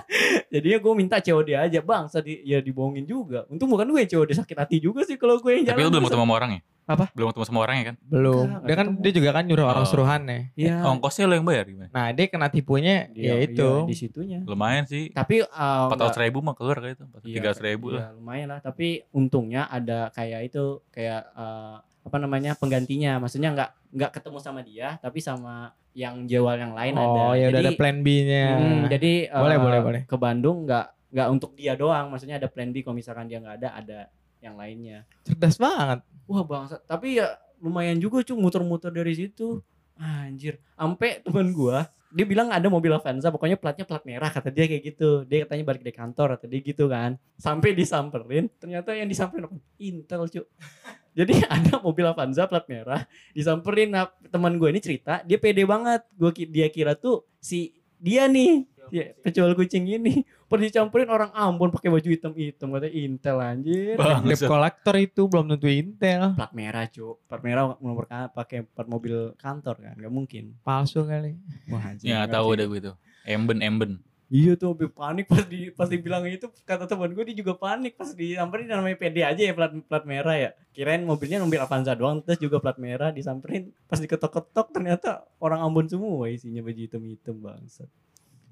[laughs] Jadinya gue minta COD aja, bang. Tadi ya dibohongin juga. Untung bukan gue COD sakit hati juga sih kalau gue yang Tapi lu jalan. belum Gua ketemu sama orang ya? Apa? Belum ketemu sama orangnya kan? Belum. Enggak, Dia kan ketemu. dia juga kan nyuruh orang Oh. suruhannya. Iya. Ongkosnya lo yang bayar gimana? Nah, dia kena tipunya Iya, ya itu. iya, di situnya. Lumayan sih. Tapi uh, Empat ratus ribu mah keluar kayak itu. Iya, Tiga ratus ribu lah. Iya, lumayan lah. Tapi untungnya ada kayak itu, kayak eh, apa namanya penggantinya. Maksudnya nggak nggak ketemu sama dia, tapi sama yang jual yang lain ada. Oh, ya udah ada plan B-nya. Hmm, jadi eh, Boleh, boleh, boleh. ke Bandung nggak nggak untuk dia doang, maksudnya ada plan B kalau misalkan dia nggak ada ada yang lainnya. Cerdas banget. Wah bangsa, tapi ya lumayan juga cuy muter-muter dari situ. Anjir, ampe teman gua dia bilang ada mobil Avanza, pokoknya platnya plat merah kata dia kayak gitu. Dia katanya balik dari kantor kata dia gitu kan. Sampai disamperin, ternyata yang disamperin apa? Intel cuy. [laughs] Jadi ada mobil Avanza plat merah, disamperin nah, teman gue ini cerita, dia pede banget. Ki- dia kira tuh si dia nih, si penjual kucing ini. Pas dicampurin orang Ambon pakai baju hitam-hitam katanya Intel anjir. Debt collector itu belum tentu Intel. plat merah cu plat merah nomor ka- pakai plat mobil kantor kan nggak mungkin Palsu kali. wah anjing Ya tahu udah gue tuh. Emben Emben. iya tuh sampai panik pas di pas dibilang itu kata teman gue dia juga panik pas disamperin namanya PD aja ya plat plat merah ya kirain mobilnya mobil Avanza doang terus juga plat merah disamperin pas diketok-ketok ternyata orang Ambon semua isinya baju hitam-hitam bangsat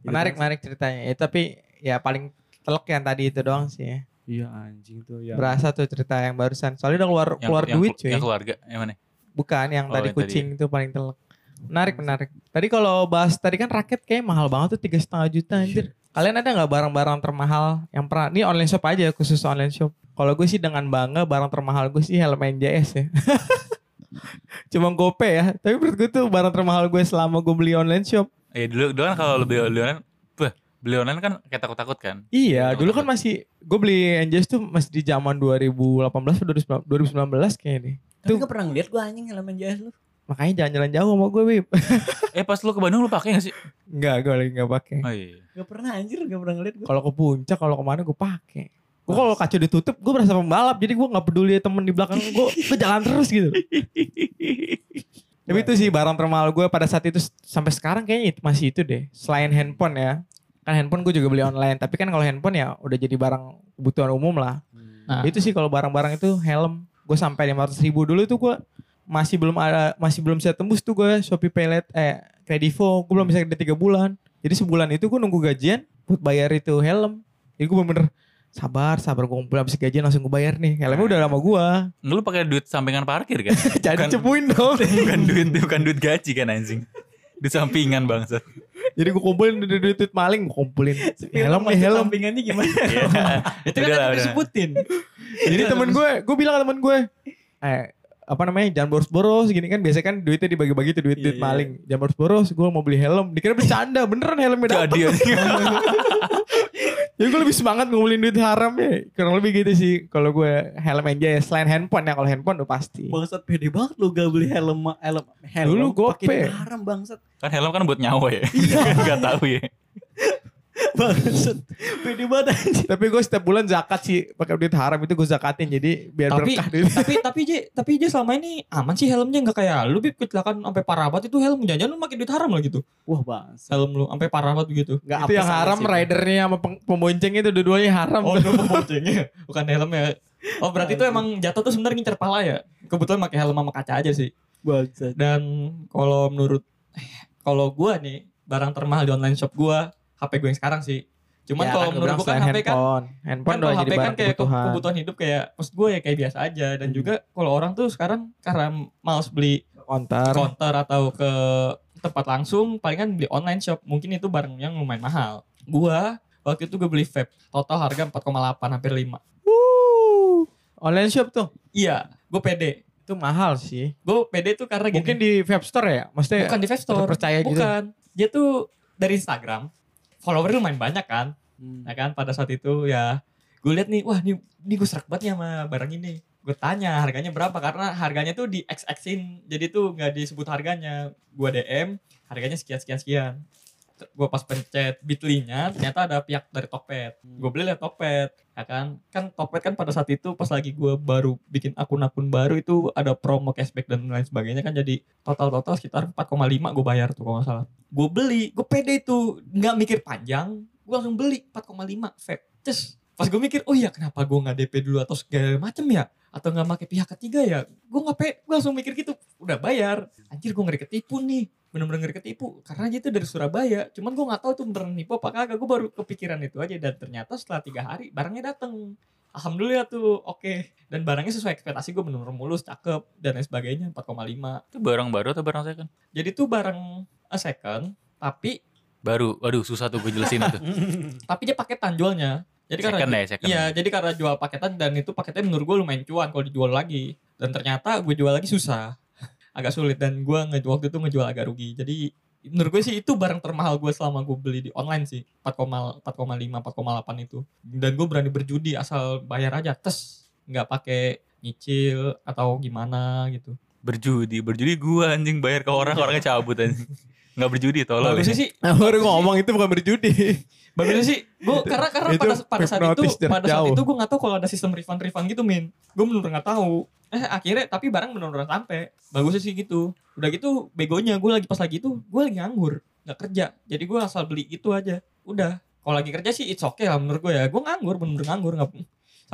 Menarik, menarik ceritanya. Ya, tapi ya paling telek yang tadi itu doang sih ya. iya anjing tuh ya Berasa tuh cerita yang barusan. Soalnya udah keluar Yang, keluar yang, duit cuy. Yang keluarga. Yang mana? Bukan yang Oh, tadi yang kucing itu paling telek. Menarik, menarik. Tadi kalau bahas tadi kan raket kayak mahal banget tuh tiga setengah juta anjir. Kalian ada nggak barang-barang termahal yang pernah? Ini online shop aja khusus online shop. Kalau gue sih dengan bangga barang termahal gue sih helm NJS ya. [laughs] Cuma gope ya. Tapi menurut gue tuh barang termahal gue selama gue beli online shop. Eh dulu, dulu kan kalau beli online, bah, beli online kan kayak takut-takut kan. Iya, Takut dulu kan masih gue beli NJS tuh masih di zaman 2018 atau 2019 kayaknya nih. tapi gak pernah ngeliat gue anjing elemen jahit lu Makanya jangan jalan jauh sama gue, Bib. [laughs] Eh pas lu ke Bandung lu pakai gak sih? Enggak, gue lagi enggak pakai. Oh iya. gak pernah anjir gak pernah ngeliat gue Kalau ke puncak, kalau ke mana gue pakai. Gue kalau kaca ditutup, gue berasa pembalap. Jadi gue nggak peduli temen di belakang gue, gue jalan terus gitu. [laughs] Tapi itu sih barang termahal gue pada saat itu sampai sekarang kayaknya itu masih itu deh. Selain handphone ya, kan handphone gue juga beli online. Tapi kan kalau handphone ya udah jadi barang kebutuhan umum lah. Nah. Itu sih kalau barang-barang itu helm. Gue sampai 500 ribu dulu tuh gue masih belum ada masih belum bisa tembus tuh gue Shopee Paylet eh Kredivo gue belum bisa gede tiga bulan jadi sebulan itu gue nunggu gajian buat bayar itu helm jadi gue bener-bener sabar sabar gue ngumpul habis gajian langsung gue bayar nih helmnya udah lama gue Lu pakai duit sampingan parkir kan? [laughs] jadi Bukan- cepuin dong [laughs] bukan duit bukan duit gaji kan anjing. Di sampingan bangsa. Jadi gue kumpulin duit duit, duit maling gue kumpulin. Helm nih helm. sampingannya gimana? [laughs] Itu kan disebutin. jadi temen gue gue bilang ke temen gue eh apa namanya jangan boros-boros gini kan biasanya kan duitnya dibagi-bagi tuh duit duit Iya, iya. maling jangan boros-boros gue mau beli helm dikira bercanda beneran helmnya dapet Jadi. Jadi gue lebih semangat ngumpulin duit haram ya. Kurang lebih gitu sih. Kalau gue helm aja ya. Selain handphone ya. Kalau handphone udah pasti. bangsat pede banget lu gak beli helm helm helm Dulu pakai haram bangsat kan helm kan buat nyawa ya. [laughs] Gak tahu ya. [laughs] [laughs] Bangsat. Pede banget anjing. Tapi gue setiap bulan zakat sih pakai duit haram itu gue zakatin jadi biar tapi berkah duit. tapi tapi je tapi je selama ini aman sih helmnya nggak kayak lu bib kecelakaan sampai parah banget itu helm jangan lu pakai duit haram lah gitu Wah bangsat. helm lu sampai parah banget begitu Enggak itu yang haram ridernya sama pembonceng itu dua-duanya haram. oh itu [laughs] pemboncengnya bukan helmnya oh berarti itu emang jatuh tuh sebenarnya ngincer pala ya kebetulan pakai helm sama kaca aja sih Bangsat. dan kalau menurut kalau gua nih barang termahal di online shop gua HP gue yang sekarang sih cuman Ya, kalau kan menurut gua kan HP kan handphone. Handphone kan jadi HP kan kayak ke- kebutuhan. kebutuhan hidup kayak maksud gue ya kayak biasa aja dan Hmm. juga kalau orang tuh sekarang karena males beli Counter. counter atau ke tempat langsung palingan beli online shop mungkin itu barang yang lumayan mahal gua waktu itu gue beli vape total harga 4,8 hampir 5 Wuh. Online shop tuh. iya gue pede Itu mahal sih. gue pede tuh karena gini Mungkin di vape store ya? Maksudnya bukan di vape store terpercaya gitu. bukan dia tuh dari Instagram followernya lumayan banyak kan? Hmm. ya kan pada saat itu ya gue lihat nih wah nih ini gue serak banget nih sama barang ini. Gue tanya harganya berapa? Karena harganya tuh di x in jadi tuh nggak disebut harganya. Gue DM harganya sekian sekian sekian gue pas pencet bitly-nya ternyata ada pihak dari Tokped. Gue beli liat Tokped ya kan? Kan Tokped kan pada saat itu pas lagi gue baru bikin akun-akun baru itu ada promo cashback dan lain sebagainya kan jadi total total sekitar 4,5 gue bayar tuh kalau nggak salah. Gue beli gue pede itu nggak mikir panjang gue langsung beli 4,5 vape Cus. pas gue mikir oh iya kenapa gue nggak DP dulu atau segala macem ya? Atau nggak pakai pihak ketiga ya? Gue nggak pe gue langsung mikir gitu udah bayar. Anjir gue ngeri ketipu nih bener-bener ngeri ketipu karena dia itu dari Surabaya cuman gue nggak tahu tuh beneran nipu apa kagak gue baru kepikiran itu aja dan ternyata setelah tiga hari barangnya dateng Alhamdulillah tuh oke dan barangnya sesuai ekspektasi gue bener-bener mulus cakep dan lain sebagainya 4,5 Itu barang baru atau barang second? jadi tuh barang a second tapi Baru. Waduh susah tuh gue jelasin itu. [laughs] tapi dia paketan jualnya jadi karena Second ya, second. Iya, jadi karena jual paketan dan itu paketnya menurut gue lumayan cuan kalau dijual lagi. Dan ternyata gue jual lagi susah. Agak sulit dan gue nge waktu itu ngejual agak rugi. Jadi menurut gue sih itu barang termahal gue selama gue beli di online sih. 4,5, 4,8 itu. Dan gue berani berjudi asal bayar aja. Tes, nggak pakai nyicil atau gimana gitu. Berjudi. Berjudi gue anjing bayar ke orang, orangnya cabut anjing. [laughs] Nggak berjudi tolong. Bagusnya sih, Nah, baru ngomong itu bukan berjudi. bagusnya sih gue karena karena itu pada pada saat itu pada saat jauh. itu gue nggak tahu kalau ada sistem refund refund gitu min. Gue bener nggak tahu. Eh akhirnya tapi barang bener-bener sampai. Bagusnya sih gitu. Udah gitu begonya gue lagi pas lagi itu gue lagi nganggur nggak kerja. Jadi gue asal beli gitu aja. Udah. Kalau lagi kerja sih it's okay lah menurut gue ya. Gue nganggur bener-bener nganggur nggak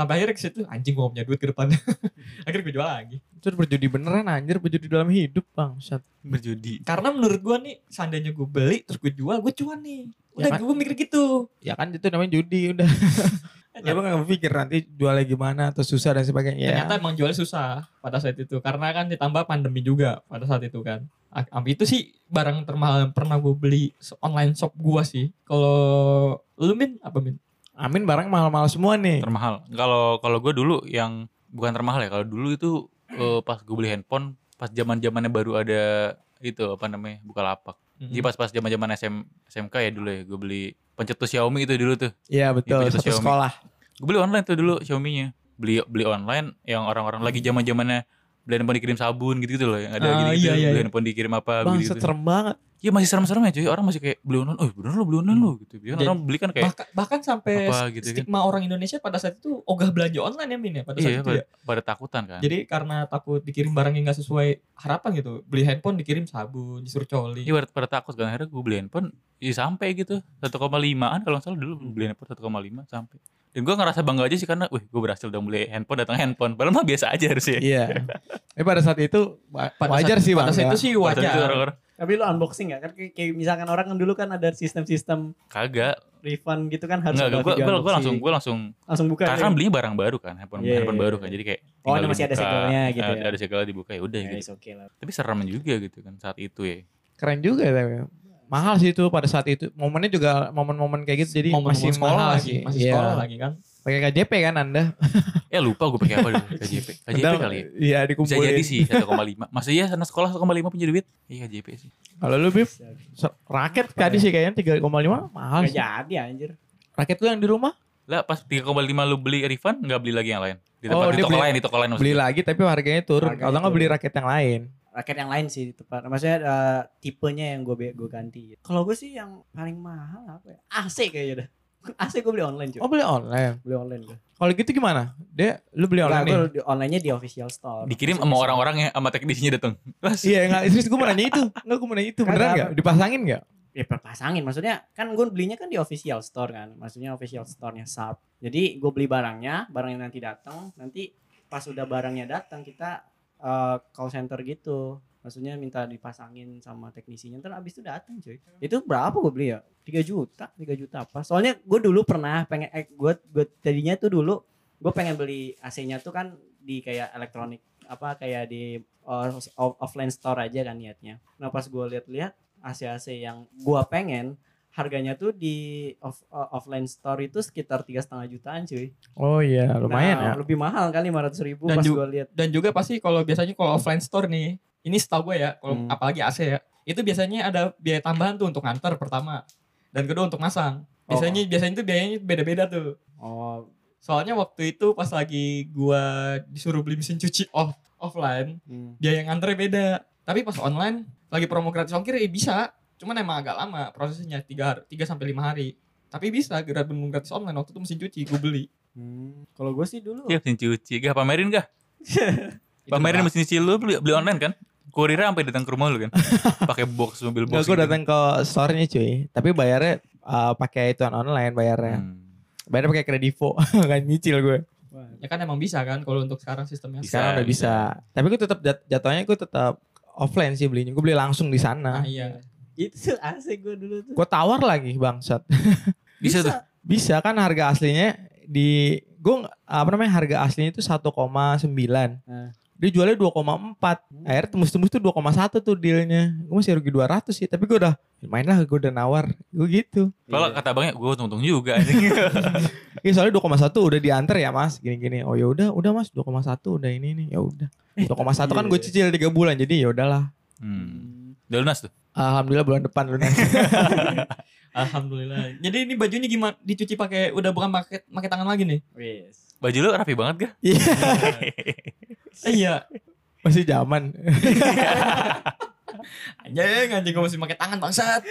sampai akhirnya ke situ anjing gue gak punya duit ke depan [laughs] akhirnya gue jual lagi Itu berjudi beneran anjir, berjudi dalam hidup, Bang. Sat. Berjudi. karena menurut gue nih seandainya gue beli terus gue jual gue cuan nih udah Ya kan? gue mikir gitu Ya kan itu namanya judi udah. [laughs] ya lu gak berpikir nanti jualnya gimana atau susah dan sebagainya. Ya. ternyata emang jualnya susah pada saat itu karena kan ditambah pandemi juga pada saat itu kan Ah, itu sih barang termahal yang pernah gue beli se- online shop gua sih kalau lu min apa min Amin barang mahal-mahal semua nih. Termahal. Kalau kalau gue dulu yang bukan termahal ya. Kalau dulu itu eh, pas gue beli handphone, pas zaman zamannya baru ada itu apa namanya buka lapak. Hmm. Jadi pas pas zaman zaman SM SMK ya dulu ya gue beli pencetus Xiaomi itu dulu tuh. Iya betul, Iya, satu Xiaomi. sekolah. Gue beli online tuh dulu Xiaomi-nya. Beli beli online yang orang-orang lagi zaman zamannya beli handphone dikirim sabun gitu gitu loh yang ada Ah, gitu, iya, iya, beli handphone dikirim apa Bang, gitu, serem banget. Iya masih serem-serem ya cuy. Orang masih kayak beli online oh bener lo beli online lo gitu. Biasanya orang beli kan kayak bahkan, bahkan sampai apa gitu kan. stigma orang Indonesia pada saat itu ogah belanja online ya min ya pada saat iya itu pada, ya. pada takutan kan. Jadi karena takut dikirim barang yang gak sesuai harapan gitu beli handphone dikirim sabun disuruh coli. Iya pada, pada takut kan akhirnya gue beli handphone ya sampai gitu 1,5an kalau nggak salah. Dulu beli handphone 1,5 sampai dan gue ngerasa bangga aja sih karena wih gue berhasil udah beli handphone datang handphone padahal mah biasa aja harusnya Iya. Tapi pada saat itu Pada wajar saat- sih pada saat ya. itu sih itu wajar orang-orang Tapi lu unboxing gak? Kan kayak, misalkan orang kan dulu kan ada sistem-sistem kagak refund gitu kan harus gue video gue unboxing. langsung gue langsung langsung buka karena ya? kan belinya barang baru kan handphone Iya, handphone iya, baru iya. kan jadi kayak Oh, ada masih ada dibuka. segelnya gitu ada, ya. ada segel dibuka ya udah Ya, gitu okay lah. tapi serem juga gitu kan saat itu ya Keren juga ya. tapi. Mahal sih itu pada saat itu. Momennya juga momen-momen kayak gitu. Jadi Momen-momen masih sekolah mahal lagi sih. masih Iya. sekolah lagi kan Pakai KJP kan anda? [laughs] eh lupa gue pakai apa dulu KJP KJP Padahal- kali ya Iya bisa dikumpulin. jadi sih 1,5 masih ya anak sekolah 1,5 punya duit iya KJP sih Kalau lu Bib, se- raket tadi sih kayaknya 3,5 mahal Gak sih. jadi anjir. Raket lu yang di rumah lah pas 3,5 lu beli refund nggak beli lagi yang lain di Oh, tempat di dia toko beli- lain di toko lain beli maksudnya. lagi tapi harganya turun. Harganya Kalau nggak beli raket yang lain. Raket yang lain sih tepat maksudnya eh, tipenya yang gue gue ganti kalau gue sih yang paling mahal apa ya AC kayaknya dah [laughs] AC gue beli online cuy Oh beli online. beli online gue Kalau gitu gimana? Dia lu beli online nih? gue di- online-nya di official store Dikirim sama orang-orang ya sama teknisinya datang. [laughs] Iya enggak, serius gue mau nanya itu. Enggak gue mau nanya itu. Beneran enggak? Dipasangin enggak? ya perpasangin maksudnya kan gue belinya kan di official store kan maksudnya official store-nya sub jadi gue beli barangnya barangnya nanti datang nanti pas udah barangnya datang kita eh, call center gitu. Maksudnya minta dipasangin sama teknisinya. Ntar abis itu datang cuy. Itu berapa gue beli ya? 3 juta 3 juta apa? Soalnya gue dulu pernah pengen eh, gue gue tadinya tuh dulu gue pengen beli AC-nya tuh kan di kayak elektronik apa kayak di uh, off- offline store aja kan niatnya. Nah pas gue lihat-lihat AC-AC yang gua pengen harganya tuh di off, uh, offline store itu sekitar tiga setengah jutaan cuy Oh iya, lumayan Nah, ya. lebih mahal kan lima ratus ribu Dan pas ju- gua lihat Dan juga pasti kalau biasanya kalau offline store nih, ini setahu gue ya, kalau Hmm. apalagi AC ya, itu biasanya ada biaya tambahan tuh untuk nganter pertama. Dan kedua untuk masang. Biasanya biasanya tuh biayanya beda-beda tuh. oh Soalnya waktu itu pas lagi gua disuruh beli mesin cuci off offline, hmm. biaya nganternya beda. Tapi pas online lagi promo gratis ongkir ya bisa. Cuman emang agak lama prosesnya 3 3 sampai 5 hari. Tapi bisa gerak bener gratis online waktu itu mesin cuci gue beli. Hmm. kalau gue sih dulu ya mesin cuci. Gak pamerin gak? [laughs] Pamerin mesin cuci lu beli, beli online kan? Kurirnya sampai datang ke rumah lu kan? [laughs] Pakai box mobil Enggak, box. gue gitu. datang ke store-nya cuy. Tapi bayarnya uh, pakai itu online bayarnya. Hmm. Bayarnya pakai kredivo. [laughs] Kan nyicil gue. Ya kan emang bisa kan kalau untuk sekarang sistemnya. Bisa. Sekarang udah bisa. Tapi gue tetap jat- jatuhnya gue tetap offline sih belinya. Gue beli langsung di sana. Nah, iya. Itu AC gue dulu tuh Gue tawar lagi bangsat. [laughs] Bisa tuh. Bisa kan harga aslinya di gue apa namanya harga aslinya itu 1,9. Nah. Dia jualnya 2,4. Akhirnya tembus-tembus tuh 2,1 tuh dealnya. Gue masih rugi 200 sih. Tapi gue udah main lah gue udah nawar. Gue gitu. Kalau Iya. kata abangnya, gue untung-untung juga. anjing. [laughs] Iya soalnya 2,1 udah diantar ya mas. Gini-gini. Oh ya udah udah mas 2,1 udah ini nih. Ya udah. 2,1 kan gue Iya. cicil 3 bulan. Jadi ya udahlah. hmm. Udah lunas tuh. Alhamdulillah bulan depan lunas. [laughs] Alhamdulillah. Jadi ini bajunya gimana? Dicuci pakai udah bukan pakai pakai tangan lagi nih? Wes. Baju lu rapi banget gak? Iya. [laughs] Eh, iya. Masih zaman. [laughs] Anjing, anjing gue masih pakai tangan bangsat.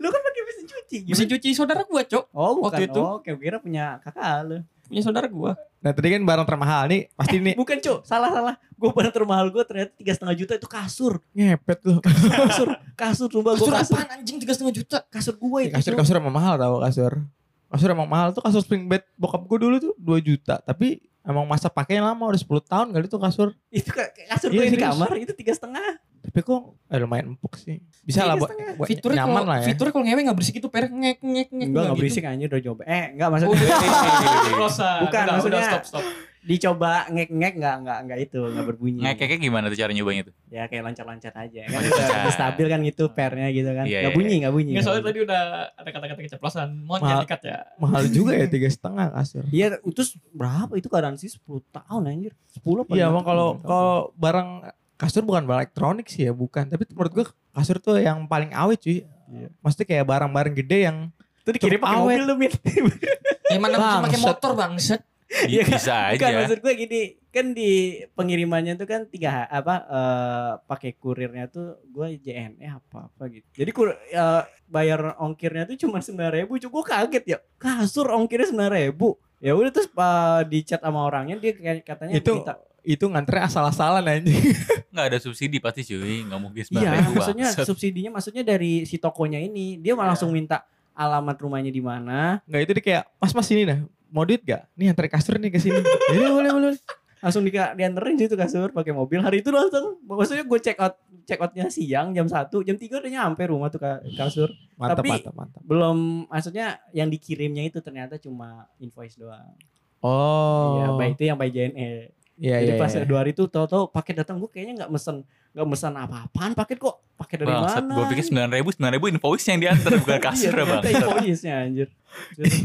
lu kan pakai mesin cuci gimana? Mesin cuci saudara gua, Cok. oh bukan waktu itu. oh kayak kira punya kakak lu Punya saudara gua. Nah tadi kan barang termahal nih. Pasti nih bukan cok salah salah gue barang termahal gue ternyata tiga setengah juta itu kasur ngepet lu. kasur kasur sumpah gue Kasur kasur apaan anjing 3,5 juta? kasur gue itu kasur Cok. kasur emang mahal tau kasur. Kasur emang mahal tuh kasur spring bed bokap gue dulu tuh 2 juta. Tapi emang masa pakainya lama udah 10 tahun kali tuh kasur. itu ka- kasur Iya, gue di kamar itu tiga setengah Tapi kok eh, lumayan empuk sih. Bisa lah buat, Fiturnya nyaman kalau lah ya. fiturnya kalau ngewe enggak berisik itu per ngek ngek ngek. enggak nggak gitu. berisik anjir udah coba eh enggak Oh, maksudnya udah. Bukan, udah, maksudnya- udah, stop stop. Dicoba ngek ngek enggak enggak enggak itu enggak berbunyi Ngekeknya gimana tuh cara nyobanya tuh? ya kayak lancar lancar aja kan Lancar. stabil kan gitu pernya gitu kan Iya, enggak iya, bunyi enggak bunyi Enggak soalnya nggak tadi udah ada kata-kata keceplosan. Mohon Mahal. dikat ya. Mahal juga ya tiga setengah kasur. iya terus berapa itu garansi 10 tahun anjir 10 apa Iya, emang kalau Nggak kalau barang kasur bukan barang elektronik sih ya, bukan. Tapi menurut gua kasur tuh yang paling awet cuy. Iya. Maksudnya kayak barang-barang gede yang itu dikirim pakai awet. mobil lu Mit. Ya mana bisa pakai motor bangsat. Iya kan? Bisa Bukan aja. maksud gue gini, kan di pengirimannya tuh kan tiga apa eh, pakai kurirnya tuh gue JNE apa apa gitu. Jadi kur, eh, bayar ongkirnya tuh cuma sembilan ribu, gue kaget ya kasur ongkirnya sembilan ribu. Ya udah terus eh, di chat sama orangnya dia katanya itu minta, itu ngantre asal-asalan anjing. [laughs] Nggak ada subsidi pasti cuy. Nggak mungkin iya maksudnya subsidinya maksudnya dari si tokonya ini dia malah langsung minta alamat rumahnya di mana, Enggak itu dia kayak, "Mas, Mas ini dah. Mau duit gak? Nih antar kasur nih ke sini." [laughs] Jadi boleh boleh. langsung di dianterin situ kasur pakai mobil hari itu langsung maksudnya gue check out check outnya siang jam 1 jam 3 udah nyampe rumah tuh ka- kasur Mantap, Tapi- mantap, mantap. belum maksudnya yang dikirimnya itu ternyata cuma invoice doang Oh. Iya, by itu yang by JNE. Iya, Jadi iya, pas iya. dua hari itu tahu-tahu paket datang gue kayaknya nggak mesen nggak mesen apa-apaan paket kok paket dari Bangsat, mana? gue pikir sembilan ribu, sembilan ribu invoice yang diantar bukan [laughs] kasur iya, bang. ternyata invoice-nya anjir.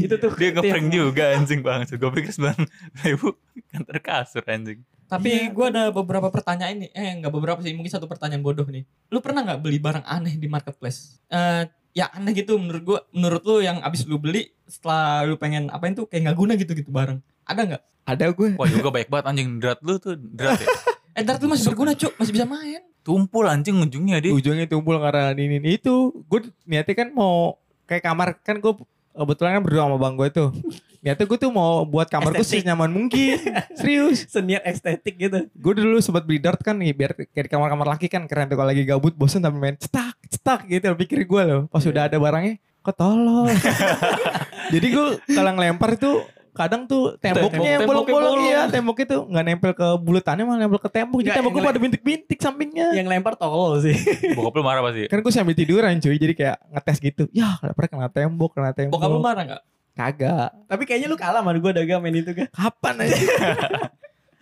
itu tuh Dia ngeprank itu juga anjing bangsat. Gue pikir sembilan ribu antar kasur anjing. Tapi Iya. gua ada beberapa pertanyaan nih. Eh enggak beberapa sih, mungkin satu pertanyaan bodoh nih. Lu pernah nggak beli barang aneh di marketplace? Eh ya aneh gitu menurut gua. Menurut lu yang abis lu beli setelah lu pengen apain tuh kayak nggak guna gitu gitu barang. Ada nggak? Ada gue. Wah juga baik banget anjing. Drat lu tuh drat ya. [laughs] Entar tuh masih berguna cuk, masih bisa main. Tumpul anjing ujungnya dia. ujungnya tumpul karena ini, ini. Itu gue niatnya kan mau kayak kamar. Kan gue kebetulan kan berdua sama bang gue tuh niatnya gue tuh mau buat kamar gue senyaman mungkin. [laughs] Serius. Seniat estetik gitu. gue dulu sempat beli dart kan nih biar kayak di kamar-kamar laki kan keren tuh. Kalau lagi gabut bosan tapi main cetak cetak gitu pikir gue loh. Pas udah ada barangnya kok tolol [laughs] jadi gue kalau ngelempar itu kadang tuh temboknya yang Tembok- bolong-bolong temboknya iya bolong. tembok itu nggak nempel ke bulutannya malah nempel ke tembok jadi tembok gue yang pada bintik-bintik sampingnya Yang lempar tolol sih. [laughs] Bokap lu marah pasti. kan gue sambil tiduran cuy jadi kayak ngetes gitu ya kenapa kena tembok kena tembok Bokap lu marah gak? kagak Tapi kayaknya lu kalah sama gue dagang main itu kan. kapan aja [laughs]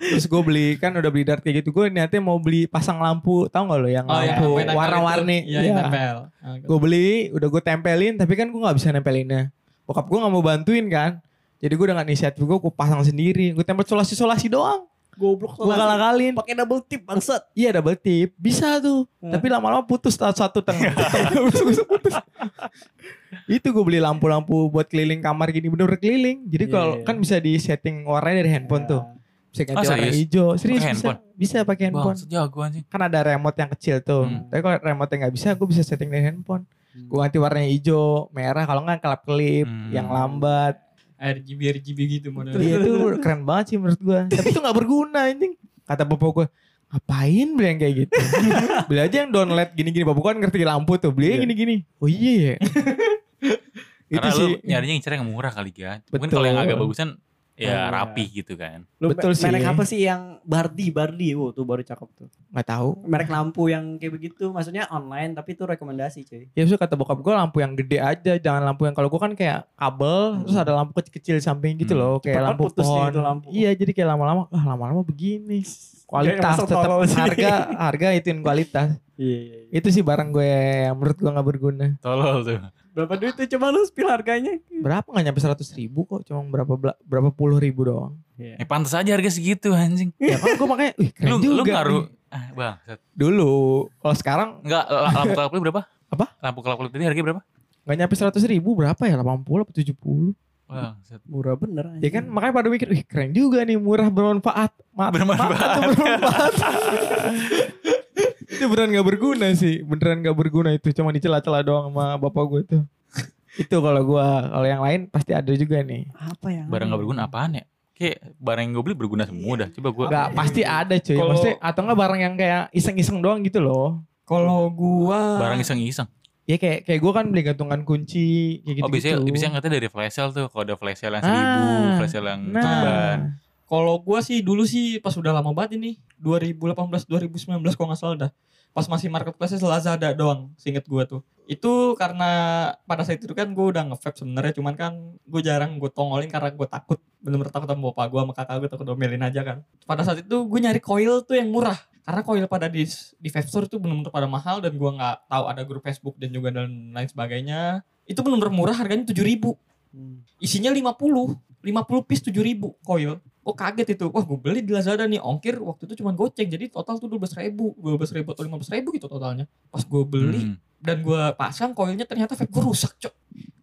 terus gue beli kan udah beli dart kayak gitu gue niatnya mau beli pasang lampu tahu nggak lo yang Oh, lampu nempel warna-warni. Iya, yang Iya. nempel. Ah, gitu. gue beli udah gue tempelin tapi kan gue nggak bisa nempelinnya bokap gue nggak mau bantuin kan jadi gue dengan inisiatif gue gue pasang sendiri. Gue tempel solasi solasi doang. Goblok gue kalah kalin Pakai double tip bangsat. iya double tip. Bisa tuh. Hmm. tapi lama-lama putus satu satu tengah putus [laughs] itu gue beli lampu-lampu buat keliling kamar gini. Bener-bener keliling. Jadi Iya, kalau iya. kan bisa di setting warnanya dari handphone tuh. Bisa ganti Ah, warna serius? hijau. Serius Pakai bisa. handphone? bisa pakai handphone. Bang, sejago anjing. kan ada remote yang kecil tuh. Hmm. tapi kalau remote yang nggak bisa gue bisa setting dari handphone. Hmm. gue ganti warnanya hijau merah. Kalau nggak kelap kelip Hmm. yang lambat RGB RGB gitu modelnya. Iya itu keren banget sih menurut gue [laughs] tapi itu nggak berguna anjing kata bapak gue ngapain beli yang kayak gitu [laughs] beli aja yang download gini-gini bapak gue kan ngerti lampu tuh beli yang Iya. gini-gini oh iya ya [laughs] itu Karena sih lu nyarinya incer yang murah kali kan. Mungkin Betul. kalau yang agak bagusan ya iya. rapi gitu kan. Lu Betul me- merek sih. apa sih yang Bardi Bardi? Oh, tuh baru cakep tuh. nggak tahu Merek lampu yang kayak begitu, maksudnya online tapi itu rekomendasi cuy. ya maksudnya kata bokap gue lampu yang gede aja jangan lampu yang kalau gue kan kayak kabel terus ada lampu kecil-kecil samping gitu Hmm. loh kayak Cepet lampu putus nih pohon itu lampu. iya jadi kayak lama-lama ah lama-lama begini kualitas tetap sih. harga harga ituin kualitas Iya, iya, iya. itu sih barang gue yang menurut gue nggak berguna Tolol tuh. Berapa duit tuh coba lu spill harganya? berapa nggak nyampe seratus ribu kok cuma berapa bela- berapa puluh ribu doang Eh pantas aja harga segitu anjing. ya kan gue makanya wih keren Lu juga lu ngaruh ah bang. set. dulu kalau sekarang Enggak la- lampu kelap kelip berapa? Apa? Lampu kelap kelip tadi harganya berapa? nggak nyampe seratus ribu berapa ya 80 atau 70 Bang, set. Murah bener ya anjing. kan makanya pada mikir wih keren juga nih murah bermanfaat Ma- Bermanfaat. maaf tuh bermanfaat [laughs] itu beneran gak berguna sih beneran gak berguna itu cuma dicela-cela doang sama bapak gue tuh itu kalau gua kalau yang lain pasti ada juga nih Apa yang Barang nggak berguna apaan ya? Kayak barang yang gue beli berguna semua dah. Coba gue Gak pasti ada cuy Kalau- Maksudnya atau enggak barang yang kayak iseng-iseng doang gitu loh Kalau gua barang iseng-iseng. Ya kayak kayak gue kan beli gantungan kunci kayak gitu Oh biasanya biasanya ngerti dari flash sale tuh. Kalau ada flash sale yang seribu, Ah, flash sale yang Nah ceban. Kalau gua sih dulu sih pas udah lama banget ini 2018 2019 kalau nggak salah dah. Pas masih marketplace Lazada doang, seinget gua tuh. Itu karena pada saat itu kan gua udah nge-vape sebenarnya cuman kan gue jarang gue tongolin karena gue takut bener-bener takut sama bapak gua sama kakak gue takut domelin aja kan. Pada saat itu gue nyari coil tuh yang murah karena coil pada di di vape store itu bener-bener pada mahal dan gua nggak tahu ada grup Facebook dan juga dan lain sebagainya. Itu bener-bener murah harganya 7000 Hmm. isinya 50 50 piece 7000 coil oh kaget itu. Wah gue beli di Lazada nih. Ongkir waktu itu cuma goceng jadi total tuh 12 ribu 12 ribu atau 15 ribu gitu totalnya. Pas gue beli Hmm. dan gue pasang coilnya ternyata vape gue rusak cok.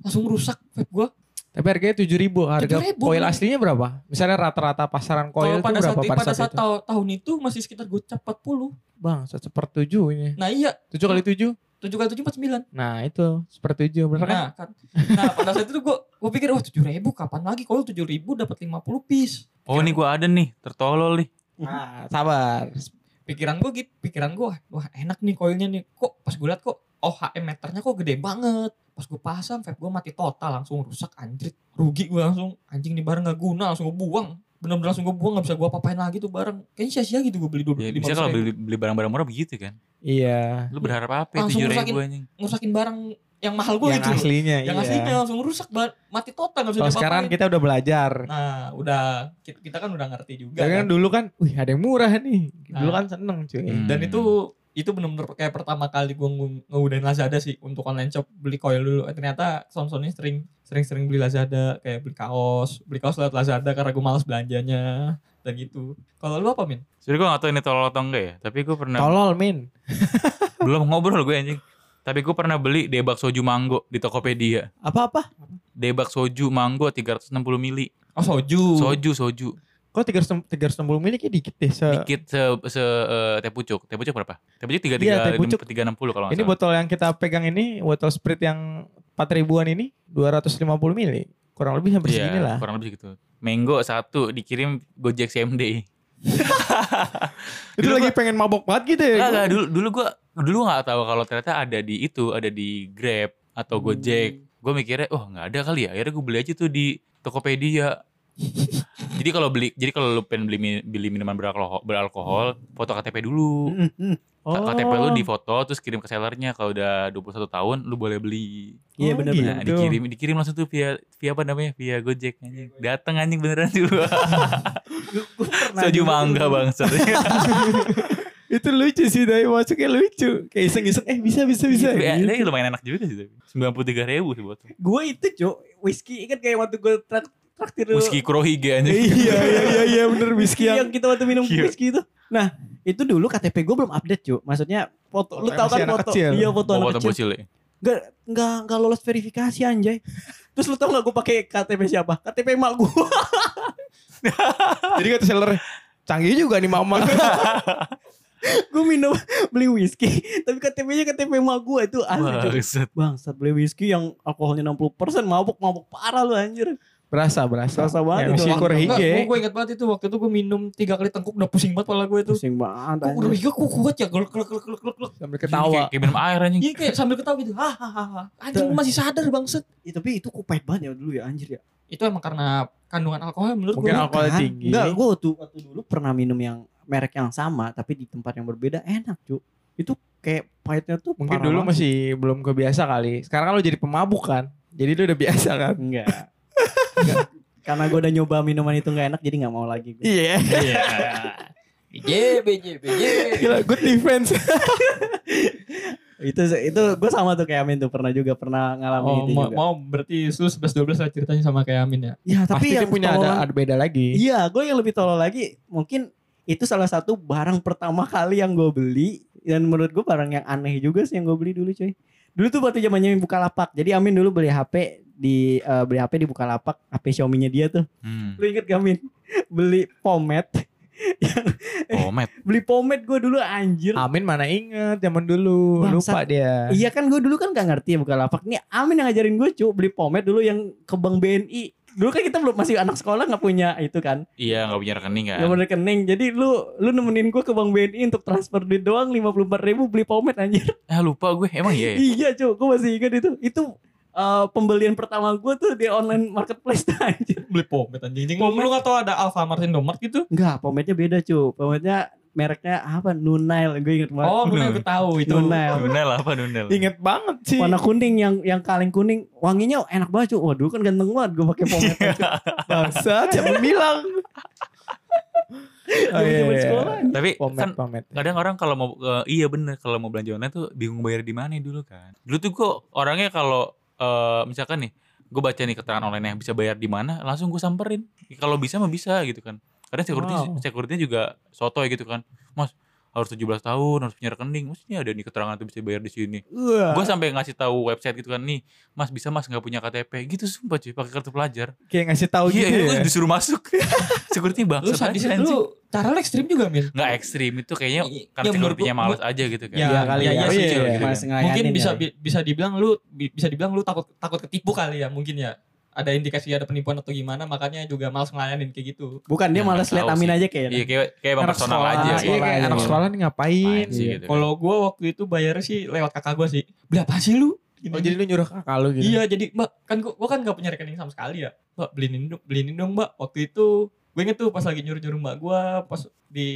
Langsung rusak vape gue Tapi harganya 7 ribu. Harga 7.000, koil Bang. aslinya berapa? Misalnya rata-rata pasaran koil itu pada berapa saat pada saat saat itu? tahu- tahun itu masih sekitar gocap 40 Bang sepertujuhnya nah iya. 7 kali 7 7 kali 7 49 Nah itu. Sepertujuh bener kan? nah kan. Nah pada saat itu gue gue pikir wah 7 ribu kapan lagi? Coil 7 ribu dapat 50 piece. Oh ini gue ada nih, tertolol nih. Nah sabar. Pikiran gue gitu pikiran gue wah enak nih koilnya nih. Kok pas gue liat kok oh HM meternya kok gede banget. Pas gue pasang vape gue mati total langsung rusak anjrit. Rugi gue langsung. Anjing nih barang gak guna langsung gue buang. Bener-bener langsung gue buang gak bisa gue apa-apain lagi tuh barang. Kayaknya sia-sia gitu gue beli dua Ya, lima bisa kalau beli barang-barang murah begitu kan. Iya Lu berharap apa ya Langsung tujuh rusakin. ribu anjing. ngerusakin barang yang mahal gue Yang gitu loh. aslinya yang iya. aslinya langsung rusak ba- mati total gak bisa Kalau diapa-apain. sekarang kita udah belajar nah udah kita, kita kan udah ngerti juga Tapi kan kan. dulu kan Wih ada yang murah nih Dulu Nah. kan seneng cuy Hmm. dan itu itu bener-bener kayak pertama kali gue ngeudahin Lazada sih untuk online shop beli coil dulu Eh, ternyata Samsonnya sering sering-sering beli Lazada kayak beli kaos beli kaos lewat Lazada karena gue malas belanjanya dan gitu kalau lu apa min Jadi gue gak tau ini tolol atau enggak ya. Tapi gue pernah Tolol min [laughs] belum ngobrol gue anjing. Tapi gue pernah beli debak soju mango di Tokopedia. Apa-apa Debak soju mango 360 mili. oh soju Soju, soju. Kok 360 360 mili kayak dikit deh. Se Dikit se, se eh, teh pucuk. Teh pucuk berapa? Teh pucuk tiga Iya, tiga teh pucuk. tiga enam puluh kalau nggak ini salah. botol yang kita pegang ini, botol Sprite yang 4 ribuan ini 250 mili. Kurang lebih sampai segini lah. Iya, kurang lebih gitu. Mango satu dikirim Gojek CMD. [laughs] Itu Dulu lagi pengen mabok banget gitu ya. Enggak, enggak, dulu dulu gua dulu gua nggak tahu kalau ternyata ada di itu, ada di Grab atau Gojek. Gue mikirnya, oh nggak ada kali ya. Akhirnya gue beli aja tuh di Tokopedia. [laughs] jadi kalau beli, jadi kalau lu pengen beli beli minuman beralkohol, beralkohol, foto KTP dulu. Oh. KTP lu di foto terus kirim ke sellernya kalau udah 21 tahun lu boleh beli. Iya Oh, benar benar. Nah, dikirim dikirim langsung tuh via via apa namanya? Via Gojek anjing. Dateng anjing beneran tuh. [laughs] [laughs] Soju mangga bangsat. [laughs] Itu lucu sih dari masuknya lucu. Kayak iseng-iseng eh bisa bisa bisa. Iya, Gitu. ini lumayan enak juga sih. Sembilan puluh tiga ribu sih buat Gue itu cuk whisky ingat kayak waktu gue traktir Whisky Kurohige anjing. iya iya iya iya bener [laughs] whisky yang yang kita waktu minum Iya. whisky itu. Nah itu dulu KTP gue belum update cuk. Maksudnya foto lu Foto tau kan foto kecil. iya foto Oh, anak foto kecil. bocil ya. Nggak nggak nggak lolos verifikasi anjay. Terus lu tau gak gue pakai KTP siapa? KTP emak gue. jadi kata seller canggih juga nih mama. [laughs] gue minum beli whisky tapi KTP-nya KTP emak gue itu asli. Bangsat beli whisky yang alkoholnya 60% mabuk mabuk parah lu anjir. Berasa berasa. Berasa banget Ya, Wah, Kurehige. gue inget banget itu waktu itu gue minum tiga kali tengkuk udah pusing banget pala gue itu. Pusing banget Kok udah iya kok kuat ya gelek gelek gelek gelek gelek gelek. sambil Kayak, ketawa. kayak minum air anjing. Iya kayak sambil ketawa gitu. Hahaha. Anjing gue masih sadar bangset. Ih, tapi itu kok pahit banget ya dulu ya anjir ya. Itu emang karena kandungan alkohol menurut Mungkin gue. alkohol Kan? tinggi. Enggak, gue waktu, waktu dulu pernah minum yang merek yang sama tapi di tempat yang berbeda enak, Cuk. Itu kayak pahitnya tuh Mungkin parah dulu banget. masih belum kebiasa kali. Sekarang kan lo jadi pemabuk kan. Jadi lu udah biasa kan. enggak. [laughs] Karena gue udah nyoba minuman itu nggak enak jadi nggak mau lagi. Iya. Iya. BJ, BJ, BJ. Gila good defense. [laughs] itu itu gue sama tuh kayak Amin tuh pernah juga pernah ngalamin Oh, itu mau, juga. mau berarti lu 11 12 lah ceritanya sama kayak Amin ya. Ya, tapi Pasti yang dia punya ada, ada beda lagi. Iya, gue yang lebih tolol lagi mungkin itu salah satu barang pertama kali yang gue beli dan menurut gue barang yang aneh juga sih yang gue beli dulu cuy. Dulu tuh waktu zamannya buka lapak. Jadi Amin dulu beli HP di eh, beli HP di Bukalapak, HP Xiaomi-nya dia tuh. Hmm. Lu inget gak Min? Beli pomade. [laughs] Pomet. beli pomade gue dulu anjir. Amin mana inget zaman dulu. Bangsat. Lupa dia. Iya kan gue dulu kan gak ngerti ya Bukalapak. Nih Amin yang ngajarin gue cuy beli pomade dulu yang ke Bank BNI. Dulu kan kita belum masih anak sekolah nggak punya itu kan. Iya nggak punya rekening kan. Gak mau rekening. Jadi lu lu nemenin gue ke Bank BNI untuk transfer duit doang 54 ribu beli pomade anjir. Ah lupa gue. Emang iya ya? [laughs] iya cuy, gue masih ingat itu. Itu eh, pembelian pertama gue tuh di online marketplace tuh anjir. Beli pomade anjing. Lu, lu gak tau ada Alfamart Indomart gitu? Enggak, pomade-nya beda cuy. Pomade-nya mereknya apa? Nunail. Gue inget banget. Oh, gue gue tahu itu. Nunail. Nunel apa Nunel? Inget banget sih. Warna kuning yang yang kaleng kuning, wanginya enak banget cuy. Waduh kan ganteng banget gue pakai pomade. [laughs] Bangsa siapa bilang. Oh, iya, iya. sekolah. Tapi Pomet, kan pomet. kadang orang kalau mau eh, iya bener kalau mau belanja online tuh bingung bayar di mana dulu kan. Dulu tuh gue orangnya kalau eh, misalkan nih gue baca nih keterangan online yang bisa bayar di mana langsung gue samperin. Kalau bisa mah bisa gitu kan. Karena security Wow. security juga sotoy gitu kan. Mas harus 17 tahun harus punya rekening. Maksudnya ada nih keterangan tuh bisa bayar di sini. Gue sampai ngasih tahu website gitu kan nih, Mas bisa Mas nggak punya KTP gitu sumpah cuy pakai kartu pelajar. Kayak ngasih tahu Iya, gitu gue ya. disuruh masuk. [laughs] security Lu bangsat sadis aja anjing. lu cara lu ekstrim juga, Min. nggak ekstrim itu kayaknya I- karena ya, security-nya gua- males aja gitu kan. Ya, Iya kali ya, ya. iya sih, iya, Cil, iya. gitu. Mas ngelayanin Mungkin bisa kali. bi- bisa dibilang lu bi- bisa dibilang lu takut takut ketipu kali ya mungkin ya. Ada indikasi ada penipuan atau gimana makanya juga malas ngelayanin kayak gitu. Bukan dia Ya, malas nggak lihat tahu Amin sih. aja kayaknya. Iya kayak kayak Anak personal sekolah, aja. Iya, Iya, kayak anak aja. sekolah nih ngapain? Sih Iya. gitu. Kalau gua waktu itu bayarnya sih lewat kakak gua sih. Beli apa sih lu? Gini. Oh jadi lu nyuruh kakak lu gitu? Iya jadi mbak kan gua, gua kan gak punya rekening sama sekali ya mbak beliin dong beliin dong mbak waktu itu gue inget tuh pas lagi nyuruh nyuruh mbak gua pas di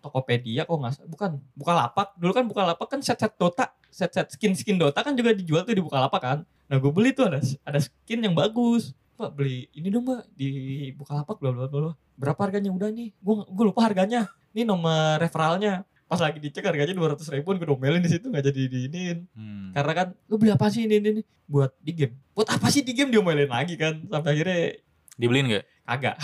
Tokopedia kok nggak salah bukan Bukalapak dulu kan Bukalapak kan set set Dota set set skin skin Dota kan juga dijual tuh di Bukalapak kan nah gue beli tuh ada ada skin yang bagus. Mbak beli ini dong mbak di Bukalapak bla bla bla berapa harganya? Udah nih. Gue gue lupa harganya. Ini nomor referralnya. Pas lagi dicek harganya dua ratus ribuan gue domelin di situ nggak jadi diinin. Hmm. karena kan lu beli apa sih ini ini, ini? buat di game. Buat apa sih di game? Diomelin lagi kan sampai akhirnya Dibeliin nggak? kagak.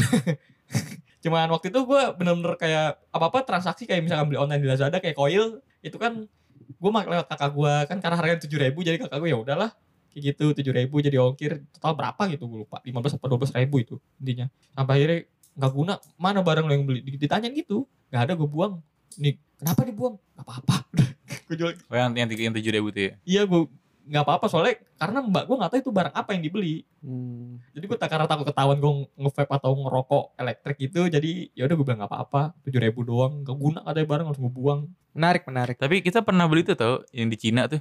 [laughs] Cuman waktu itu gue bener-bener kayak apa-apa transaksi kayak misalkan beli online di Lazada kayak koil itu kan gue mak lewat kakak gue kan karena harganya tujuh ribu jadi kakak gue ya udahlah kayak gitu tujuh ribu jadi ongkir. Total berapa gitu gue lupa. lima belas atau dua belas ribu itu intinya. Sampai akhirnya nggak guna mana barang lo yang beli? Ditanyain gitu. Nggak ada gue buang. Nih kenapa dibuang? Nggak apa-apa. [laughs] Gue jual. Oh, yang yang tiga yang tujuh ribu tuh ya. iya gue nggak apa-apa. Soalnya karena mbak gue nggak tahu itu barang apa yang dibeli. Hmm. jadi gue tak karena takut ketahuan gue nge-vape atau ngerokok elektrik gitu jadi ya udah gue bilang nggak apa-apa. tujuh ribu doang. Gak guna katanya barang langsung gue buang. Menarik, menarik. Tapi kita pernah beli tuh tau yang di Cina tuh.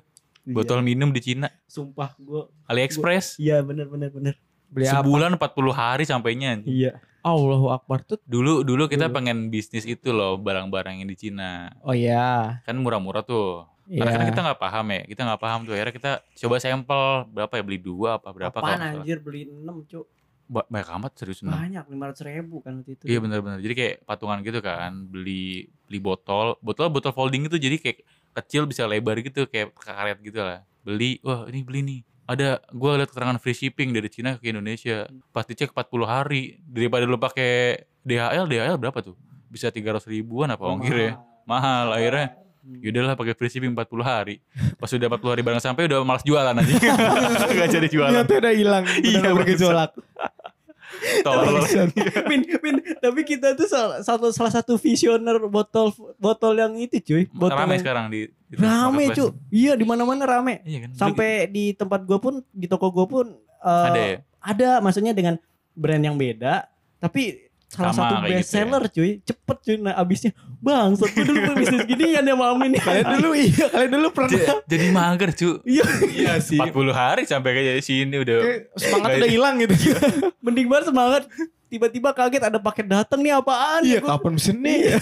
Botol minum di Cina. Iya. Sumpah gue. AliExpress. Iya bener bener bener. Beli apa? Sebulan 40 hari sampainya. Iya. Allahu Akbar tuh. Dulu dulu kita Dulu. pengen bisnis itu loh barang-barang yang di Cina. Oh iya. Kan murah-murah tuh. Iya. Karena kan kita nggak paham ya, kita nggak paham tuh. Akhirnya kita coba sampel berapa ya beli dua apa berapa Apaan anjir beli 6 cuk. Ba- Banyak amat serius enam. Banyak 500 ribu kan waktu itu. Iya benar-benar. Jadi kayak patungan gitu kan, beli beli botol, botol botol folding itu jadi kayak kecil bisa lebar gitu kayak karet gitu lah. Beli, wah ini beli nih. Ada gua lihat keterangan free shipping dari Cina ke Indonesia. Pas dicek 40 hari. Daripada lu pakai DHL, DHL berapa tuh? Bisa 300 ribuan apa ongkirnya? Mahal akhirnya. Yaudahlah pakai free shipping 40 hari. Pas udah 40 hari barang sampai udah malas jualan aja. [laughs] Gak jadi jualan. Niatnya udah hilang. Iya, Udah bergejolak. Tolol. [laughs] Min, Min, tapi kita tuh salah satu salah satu visioner botol botol yang itu cuy. Botol Rame yang sekarang di di rame cuy. Iya di mana-mana rame. Iya kan? Sampai di tempat gue pun di toko gue pun eh, ada ya? ada maksudnya dengan brand yang beda tapi salah Sama satu best gitu ya. seller cuy. Cepet cuy. Nah abisnya bang gue dulu bisnis gini kan ya malam ini Kalian dulu [laughs] iya, kalian dulu pernah. J- jadi mager cu. Iya. Iya sih. 40 hari sampai kayak sini udah. Kayak semangat udah hilang gitu. mending banget semangat. Tiba-tiba kaget ada paket datang nih apaan? Iya, Gua- kapan mesen nih?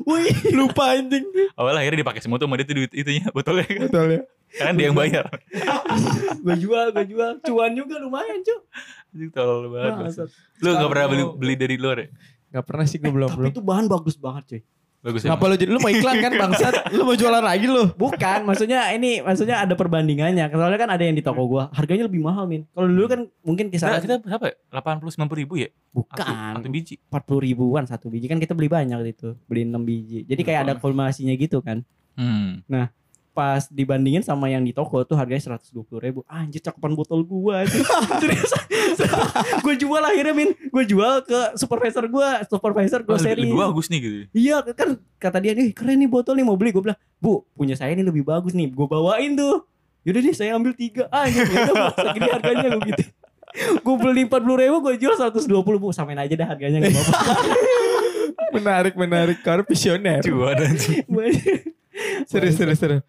wih. Lupa anjing. Awal akhirnya dipakai semua tuh sama dia tuh duit itunya botolnya. Kan Betul ya. Kan dia yang bayar [laughs] gue jual gue jual cuan juga lumayan cuy Itu tolol banget Bangsat. lu gak pernah beli, beli dari luar ya Gak pernah sih gue belum tapi belum. itu bahan bagus banget cuy bagus ya Kenapa lu jadi lu mau iklan kan bangsat? [laughs] Lu mau jualan lagi lu? Bukan, maksudnya ini maksudnya ada perbandingannya. Soalnya kan ada yang di toko gua, harganya lebih mahal, Min. Kalau dulu kan mungkin kita, kisaran kita berapa ya? 80 90 ribu ya bukan satu, satu biji 40 ribuan satu biji kan kita beli banyak gitu, beli 6 biji. Jadi kayak ada kumulasinya gitu kan. hmm. Pas dibandingin sama yang di toko tuh harganya 120 ribu. Anjir cakupan botol gua. [laughs] Serius. gue jual akhirnya Min. Gue jual ke supervisor gua, supervisor Oh, grocery. lebih bagus nih gitu Iya kan kata dia nih keren nih botol nih mau beli gue bilang bu punya saya ini lebih bagus nih gue bawain tuh yaudah nih saya ambil tiga ah ya udah Bu, segini harganya gue gitu gue beli empat puluh ribu gue jual 120 bu samain aja dah harganya nggak apa-apa Menarik menarik karena visioner. cuan anjing Serius serius serius.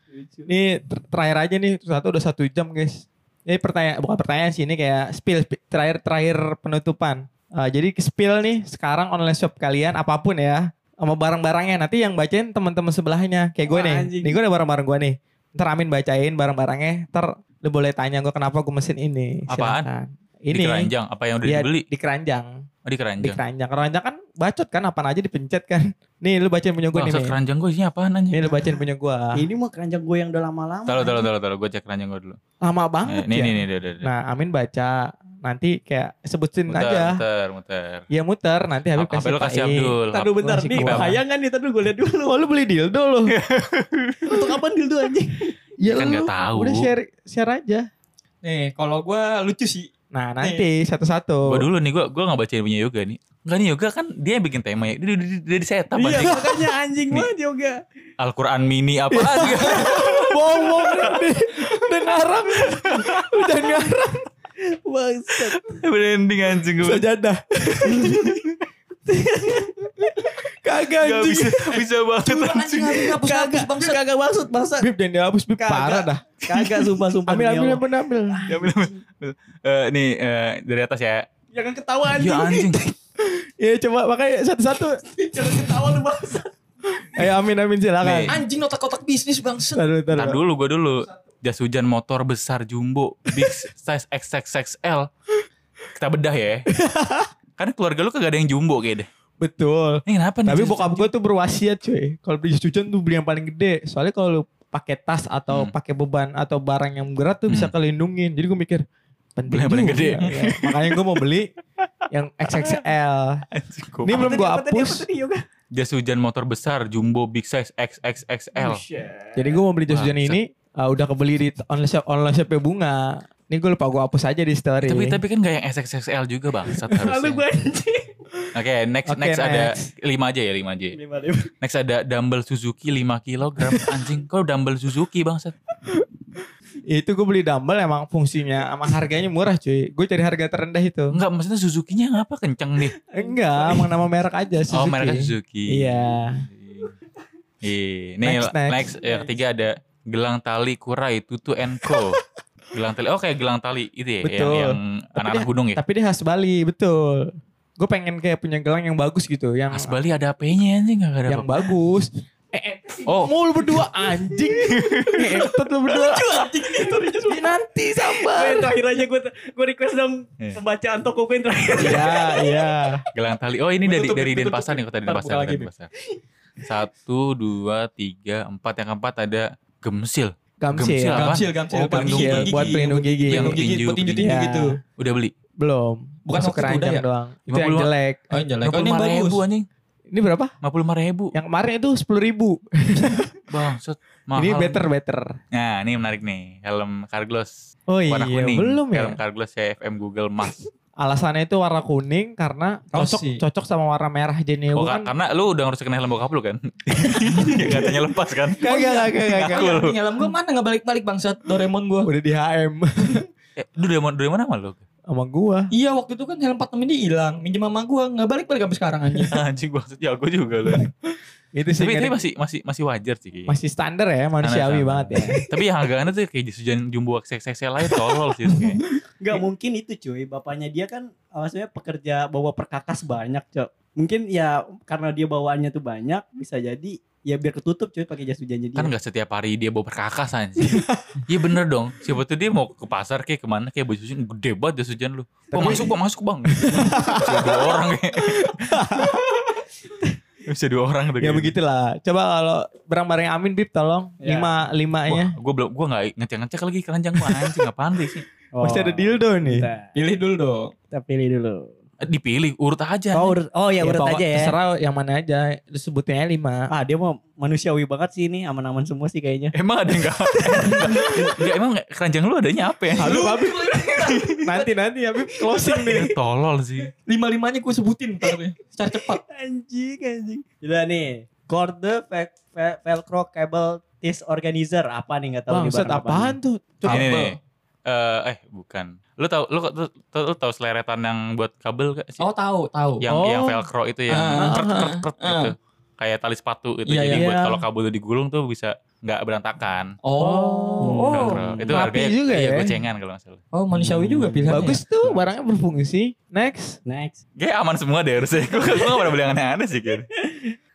Ini ter- terakhir aja nih satu udah satu jam guys. Ini pertanyaan bukan pertanyaan sih ini kayak spill spi- terakhir terakhir penutupan. Uh, jadi spill nih sekarang online shop kalian apa pun ya sama barang-barangnya nanti yang bacain teman-teman sebelahnya kayak gue Wah, nih. anjing. Nih gue ada barang-barang gue nih. Ntar Amin bacain barang-barangnya. Ntar lu boleh tanya gue kenapa gue mesin ini. Apaan? Silakan. di Ini keranjang apa yang udah Iya, dibeli di keranjang. Oh di Di keranjang keranjang. Keranjang kan bacot kan apaan aja dipencet kan. [laughs] Nih lu bacain punya gue nih. Min. keranjang gue isinya apaan anjing Nih lu bacain punya gue. [laughs] ini mah keranjang gue yang udah lama-lama Taruh, taruh, taruh, taruh. Gue cek keranjang gue dulu. Lama Eh, banget nih, ya. nih, nih, udah, udah. Nah, Amin baca. Nanti kayak sebutin muter, aja. muter, muter. Iya muter, nanti Habib Apa lu kasih. Abdul? Ntar dulu bentar nih gua. bahaya kan nih Ntar dulu gue liat dulu Oh, lu beli dildo lu. [laughs] Untuk kapan dildo anjing Iya Kan lu. nggak tahu. Udah share share aja. nih kalau gue lucu sih Nah, nanti satu-satu. Gue dulu nih, gue gue gak bacain punya yoga nih. Enggak nih yoga kan dia yang bikin tema ya. Dia, dia, dia di setup Iya anjing. makanya anjing Nih. banget juga Al-Quran mini apaan gitu. [laughs] bohong deh. Udah ngarang. Udah ngarang. Bangsat Branding anjing gue. Sajadah. [laughs] [laughs] Kagak Gak anjing. bisa, bisa banget anjing. Kagak Kagak maksud bangsa Bib jangan dihapus Bib Kagak. parah dah. Kagak sumpah-sumpah Ambil demi ambil ambil ambil. Ya, bener, bener. Eh, nih eh, dari atas ya. Jangan ketawa anjing Ya anjing. [laughs] Iya coba makanya satu-satu. Jangan ketawa lu bangsa Ayo Amin Amin silakan. Nih. anjing otak-otak bisnis bangsa Taruh Ntar taruh. dulu, gue dulu. Jas hujan motor besar jumbo, big size XXXL. Kita bedah ya. [laughs] Karena keluarga lu kagak ada yang jumbo kayak deh. Betul. Ini kenapa nih? Tapi bokap gue tuh berwasiat cuy. Kalau beli jas hujan tuh beli yang paling gede. Soalnya kalau lu pakai tas atau Hmm. pakai beban atau barang yang berat tuh bisa Hmm. kelindungin. Jadi gue mikir penting Beli yang paling gede. Ya, Makanya gue mau beli yang XXL. [laughs] Ini belum gue hapus. Jas hujan motor besar jumbo big size XXXL. Jadi gue mau beli jas hujan ini. ah, udah kebeli di online shop online shopnya bunga. Ini gue lupa gue hapus aja di story. Tapi tapi kan gak yang XXXL juga bangsat [laughs] Lalu harusnya. gue anjing Oke, next next ada next. 5 aja ya, 5 aja. ya. Lima, lima. Next ada dumbbell Suzuki 5 kg [laughs] anjing. Kok dumbbell Suzuki bangsat? Itu gue beli dumbbell emang fungsinya sama harganya murah cuy. Gue cari harga terendah itu. Enggak, maksudnya Suzuki-nya ngapa kenceng nih? Enggak, emang nama merek aja Suzuki. Oh, mereknya Suzuki. Iya. Iya. Nih, Next, next, next. yang ketiga ada gelang tali Kurai Tutu Co. [laughs] gelang tali. Oh, kayak gelang tali itu ya, yang, Betul. yang anak-anak gunung ya. Tapi dia khas Bali, betul. Gue pengen kayak punya gelang yang bagus gitu, yang Mas Bali ada AP-nya anjing enggak ada yang apa. bagus. [laughs] Eh, eh, Oh. mau [laughs] lu berdua anjing. Ngentot lu berdua. Ya, nanti Gue sabar. yang terakhir aja gue gue request dong Iya. pembacaan toko gue yang terakhir. Iya, iya. Gelang tali. Oh, ini dari dari. Denpasar nih kota Denpasar, Denpasar. Satu, dua, tiga, empat. Yang keempat ada gemsil. Gamsil. Gamsil? Gamsil, gamsil, Oh, Gamsil gigi. buat pelindung gigi. Pelindung gigi, tinju, tinju-tinju pelindung. gitu. Udah beli? Belum. Bukan Masuk keranjang udah ya? doang. Itu yang 50. jelek. Oh yang jelek. Oh ini 55 yang bagus. ribu anjing. Ini berapa? 55 ribu. Yang kemarin itu sepuluh ribu. [laughs] Bangsat. Mahal. Ini better better. Nah, ini menarik nih. Helm Carglass. Oh iya, Warna kuning. belum ya. Helm Carglass CFM Google Mas. Alasannya itu warna kuning karena cocok cocok sama warna merah jadi Oh, kan. karena lu udah harus kena helm bokap lu kan? [laughs] ya katanya lepas kan? Gak gak gak gak gak. Ngaku lu. Ini helm gue mana nggak balik-balik bangsat Doraemon gue. Udah di HM [laughs] Eh, dari mana sama lu? sama gua. Iya waktu itu kan helm 46 ini hilang. Minjem mama gue nggak balik-balik sampai sekarang anjing. [laughs] Anjing maksud ya gue juga lu. Itu sih Tapi, tapi masih masih masih wajar sih. kayaknya. masih standar ya manusiawi Standar. banget ya. [laughs] Tapi yang harganya tuh kayak sujan jumbo XXL lain tolol sih. kayak. Gak mungkin itu cuy. Bapaknya dia kan maksudnya pekerja bawa perkakas banyak cok. Mungkin ya karena dia bawaannya tuh banyak bisa jadi ya biar ketutup cuy pakai jas hujannya dia. Kan gak setiap hari dia bawa perkakas anjing. [laughs] Iya bener dong. Siapa tuh dia mau ke pasar kayak ke mana kayak baju hujan gede banget jas hujan lu. Tapi- masuk bang masuk bang. [laughs] Dua orang kayak. Bisa dua orang tuh. ya begitulah. Coba kalau barang-barang Amin Bib tolong Ya. lima limanya. Gue belum gue nggak ngecek ngecek lagi keranjang gue anjing apaan sih? [laughs] Oh, Pasti ada dildo nih. Kita, Pilih dulu dong. kita pilih dulu. Dipilih urut aja. Oh, urut, oh ya, urut pokok- aja ya. Terserah yang mana aja. Lu sebutinnya lima. Ah dia mau manusiawi banget sih ini aman-aman semua sih kayaknya. Emang ada enggak? enggak [laughs] emang keranjang lu adanya apa ya? Halo Habib. nanti nanti Habib closing nih. [laughs] Tolol sih. Lima-limanya gue sebutin ntar. Secara cepat. [laughs] Anjing anjing. Udah nih. Corde ve- ve- Velcro Cable Tease Organizer apa nih nggak tahu Bang, apa apaan tuh? Coba. Ini nih. Eh eh bukan. Lu tahu lu, lu, lu, lu tahu seleretan yang buat kabel gak sih? Oh tahu tahu. yang Oh. yang velcro itu yang krek krek krek ah, gitu. Kayak tali sepatu gitu. Iya, Jadi iya. buat kalau kabel lu digulung tuh bisa nggak berantakan. Oh. Velcro. Itu rapi harganya juga iya, ya. gocengan kalau nggak salah. Oh manusiawi juga pilihannya. Bagus tuh barangnya berfungsi. Next. Next. Kayak aman semua deh harusnya. Gue gue gak pernah beli yang aneh-aneh sih kayaknya.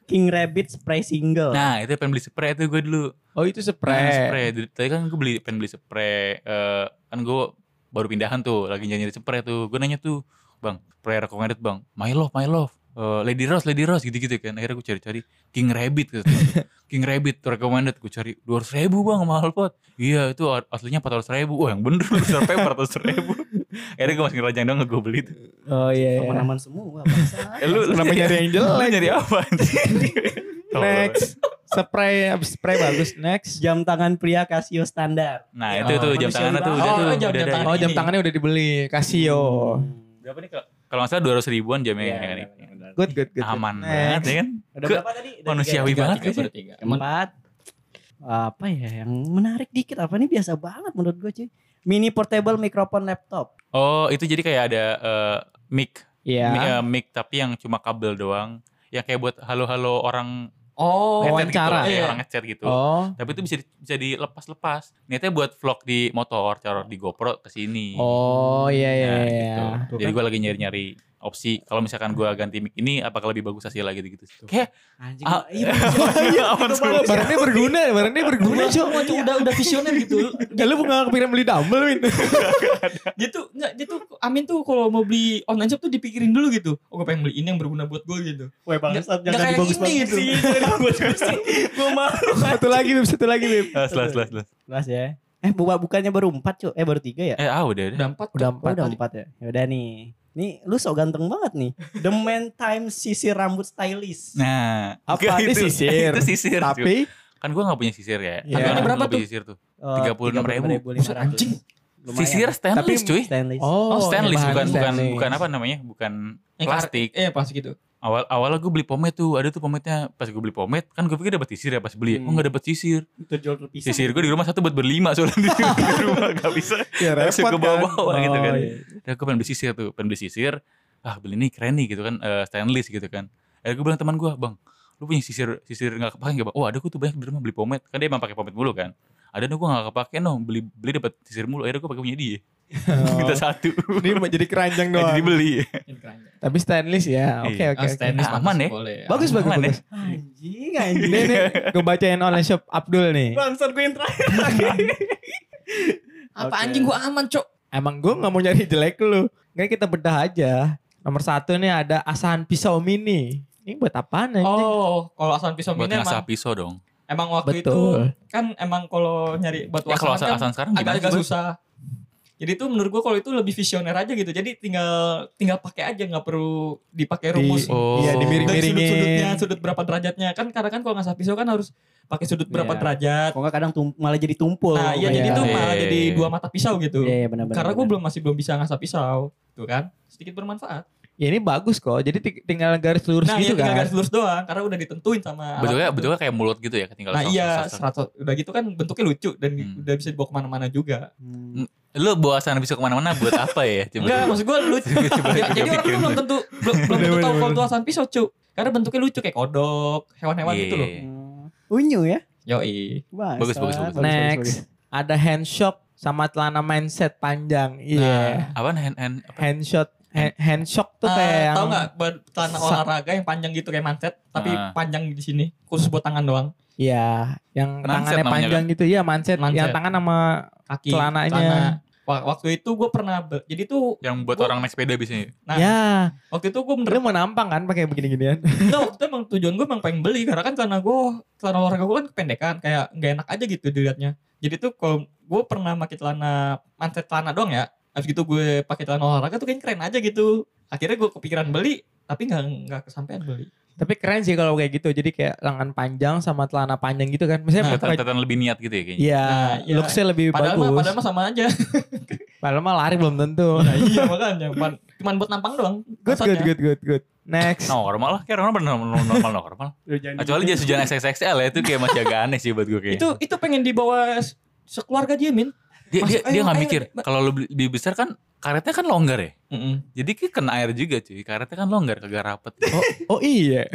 King Rabbit Spray Single. Nah itu pengen beli spray tuh gue dulu. Oh itu Nah, spray. spray. Dulu- Tadi kan gue beli pengen beli spray. eh, kan gue baru pindahan tuh, lagi nyari spray tuh. Gue nanya tuh, bang, spray recommended bang. My love, my love. Eh, Lady Rose, Lady Rose gitu-gitu kan. Akhirnya gue cari-cari King Rabbit gitu. [laughs] King Rabbit tuh recommended. Gue cari 200 ribu bang, mahal banget. Iya itu aslinya 400 ribu. Wah yang bener, besar paper 400 ribu. Akhirnya gue masih ngerajang dong gue beli tuh. Oh iya. iya. Aman-aman semua. [laughs] Eh, lu, lu Kenapa nyari yang jelek? Lu nyari apa? Next. Spray abis spray bagus. Next. Jam tangan pria Casio standar. Nah Ya, itu tuh jam tangannya tuh udah Oh, tuh. jam- udah jam ada. tangan. Oh jam tangannya udah dibeli. Casio. Berapa nih? Kalau nggak salah 200 ribuan jamnya Iya, ini. benar, benar. Good good good. Aman Next. banget ya kan? Udah Ke- berapa tadi? Udah manusiawi tiga, banget Tiga, sih. baru tiga. Empat. Apa ya yang menarik dikit apa nih biasa banget menurut gue cuy. Mini portable microphone laptop. Oh itu jadi kayak ada eh, mic, Iya. mic, eh, mic tapi yang cuma kabel doang. Yang kayak buat halo-halo orang Oh. gitu wawancara. kayak Iya. orang ngechat gitu. Oh. Tapi itu bisa di- bisa dilepas-lepas. Niatnya buat vlog di motor, cara di GoPro ke sini. Oh iya iya Nah, iya. gitu. Tuh Jadi kan. gue lagi nyari-nyari opsi. Kalau misalkan gue ganti mic ini, apakah lebih bagus hasilnya gitu-gitu. Kayak Anjing. Ah, iya, [laughs] iya, aman semua. Barangnya berguna, barangnya berguna, Cok. Cuma udah udah visioner gitu. [laughs] Ya lu nggak kepikiran beli dumbbell, Min? [laughs] Dia tuh enggak dia tuh Amin tuh kalau mau beli online shop tuh dipikirin dulu gitu. Oh gue pengen beli ini yang berguna buat gue gitu. Weh bangsat Nggak jangan kayak dibagus ini gitu. Gue malu. Satu lagi, Bib, satu lagi, Bib. Las, las, las, las. Kelas ya. Eh buka bukannya baru empat cuy. Eh baru tiga ya. Eh, ah udah deh. Udah empat. Udah empat. Udah empat ya. Ya udah nih. Nih lu so ganteng banget nih. The Man Time sisir rambut stylist. Nah, Apa? Ini sisir. Itu sisir. Tapi kan gue gak punya sisir ya. Iya. Harganya Berapa berapa tuh? sisir tuh? Eh, 36.000. 36.500. Buset, anjing. Lumayan. Sisir stainless Tapi- cuy. Stainless. Oh, stainless bahan bukan bukan stainless. bukan apa namanya? Bukan plastik. Iya plastik itu. Awal awalnya gue beli pomade tuh, ada tuh pomade-nya. Pas gue beli pomade, kan gue pikir dapat sisir ya pas beli. Hmm. Oh nggak dapat sisir. Itu jual terpisah. Sisir gue di rumah satu buat berlima soalnya [laughs] di, rumah nggak bisa. Ya repot ke kan. bawah-bawah gitu kan. Oh, iya. Gue pengen beli sisir tuh, pengen beli sisir. Ah beli nih keren nih gitu kan, eh, stainless gitu kan. Akhirnya gue bilang teman gue, bang, lu punya sisir sisir nggak kepake nggak bang? Oh ada gue tuh banyak di rumah beli pomade. Kan dia emang pakai pomade mulu kan. Ada nih gue nggak kepake no, beli beli dapat sisir mulu. Akhirnya gue pakai punya dia. [laughs] Minta satu. Ini mau jadi keranjang [laughs] doang. Jadi beli. Tapi stainless ya. Oke Iya. oke. Ah, oke. stainless Ah, pantas aman ya? Boleh. Bagus bagus Aman ya? bagus. Anjing, anjing. Ini nih gue bacain online shop Abdul nih. Bangsat gue yang terakhir. [laughs] Apa Oke. anjing gua aman, Cok? Emang gue nggak mau nyari jelek lu. Nggak kita bedah aja. Nomor satu nih ada asahan pisau mini. Ini buat apaan anjing? Oh, kalau asan pisau Buat mini ngasah emang, pisau dong. emang waktu itu Betul. kan emang kalau nyari batu Ya kalau asan asal kan asan sekarang gimana agak-agak susah. Jadi itu menurut gua kalau itu lebih visioner aja gitu. Jadi tinggal tinggal pakai aja nggak perlu dipakai Di- rumus. Oh. Iya dimiring-miringin. sudut-sudutnya, sudut berapa derajatnya kan kadang kan kalau ngasah pisau kan harus pakai sudut berapa Iya. derajat. Kok nggak kadang tum- malah jadi tumpul. Nah, iya jadi itu malah iya, jadi dua mata pisau gitu. Iya, iya benar-benar. Karena gue belum masih belum bisa ngasah pisau, tuh kan? Sedikit bermanfaat. Ya ini bagus kok. Jadi ti- tinggal garis lurus nah, gitu iya tinggal kan. garis lurus doang, karena udah ditentuin sama. Bentuknya itu. bentuknya kayak mulut gitu ya, tinggal Nah iya, seratus udah gitu kan bentuknya lucu dan Hmm. udah bisa dibawa ke mana-mana juga. Hmm. Lu bawa sana bisa ke mana-mana buat apa ya? [laughs] Coba. Enggak, maksud gue lucu. [laughs] Coba- Ya, jadi orang tuh belum tentu belum, [laughs] belum tentu tahu kalau itu asan pisau, cu. Karena bentuknya lucu kayak kodok, hewan-hewan gitu loh. Hmm. Unyu ya. Yoi. Bagus, bagus, bagus. Next ada handshot sama celana mindset panjang. Iya. Apaan hand hand apa? Handshot hand, handshock tuh kayak yang tahu nggak buat celana olahraga yang panjang gitu kayak manset, tapi Ah. panjang di sini, khusus buat tangan doang. Iya, yang Manset tangannya panjang gitu. Iya, manset. Manset. Yang tangan sama Kaki, Celananya. celana. Wah, waktu itu gue pernah, jadi tuh, Yang buat Gua- orang naik sepeda biasanya. nah, ya, waktu itu gue bener mau nampang kan pakai begini-ginian. [laughs] Enggak, waktu itu emang tujuan gue emang pengen beli karena kan celana gue, celana olahraga gue kan kependekan, kayak nggak enak aja gitu dilihatnya. Jadi tuh kalau gue pernah pakai celana manset celana doang ya, habis gitu gue pakai celana olahraga tuh kayaknya keren aja gitu. Akhirnya gue kepikiran beli, tapi nggak nggak kesampaian beli. Tapi keren sih kalau kayak gitu. Jadi kayak lengan panjang sama celana panjang gitu kan. Misalnya Nah, pakai- Kelihatan lebih niat gitu ya kayaknya. Iya, Nah, iya. looksnya lebih Padahal mah, bagus. padahal mah sama aja. [laughs] Padahal mah lari belum tentu. nah, iya makanya, cuman, cuman buat nampang doang. Good, good, good, good, good. Next. Normal lah, kayak orang normal normal normal. [laughs] Lu jangan Kecuali gitu. dia hujan XXXL ya itu kayak masih agak aneh sih buat gue kayak. Itu itu pengen dibawa se- sekeluarga dia min. Dia dia, Masuk, dia ayo, nggak ayo, mikir kalau lebih, lebih besar kan karetnya kan longgar ya. Mm-mm. Jadi kayak kena air juga cuy. Karetnya kan longgar kagak rapet. [laughs] Oh, oh iya.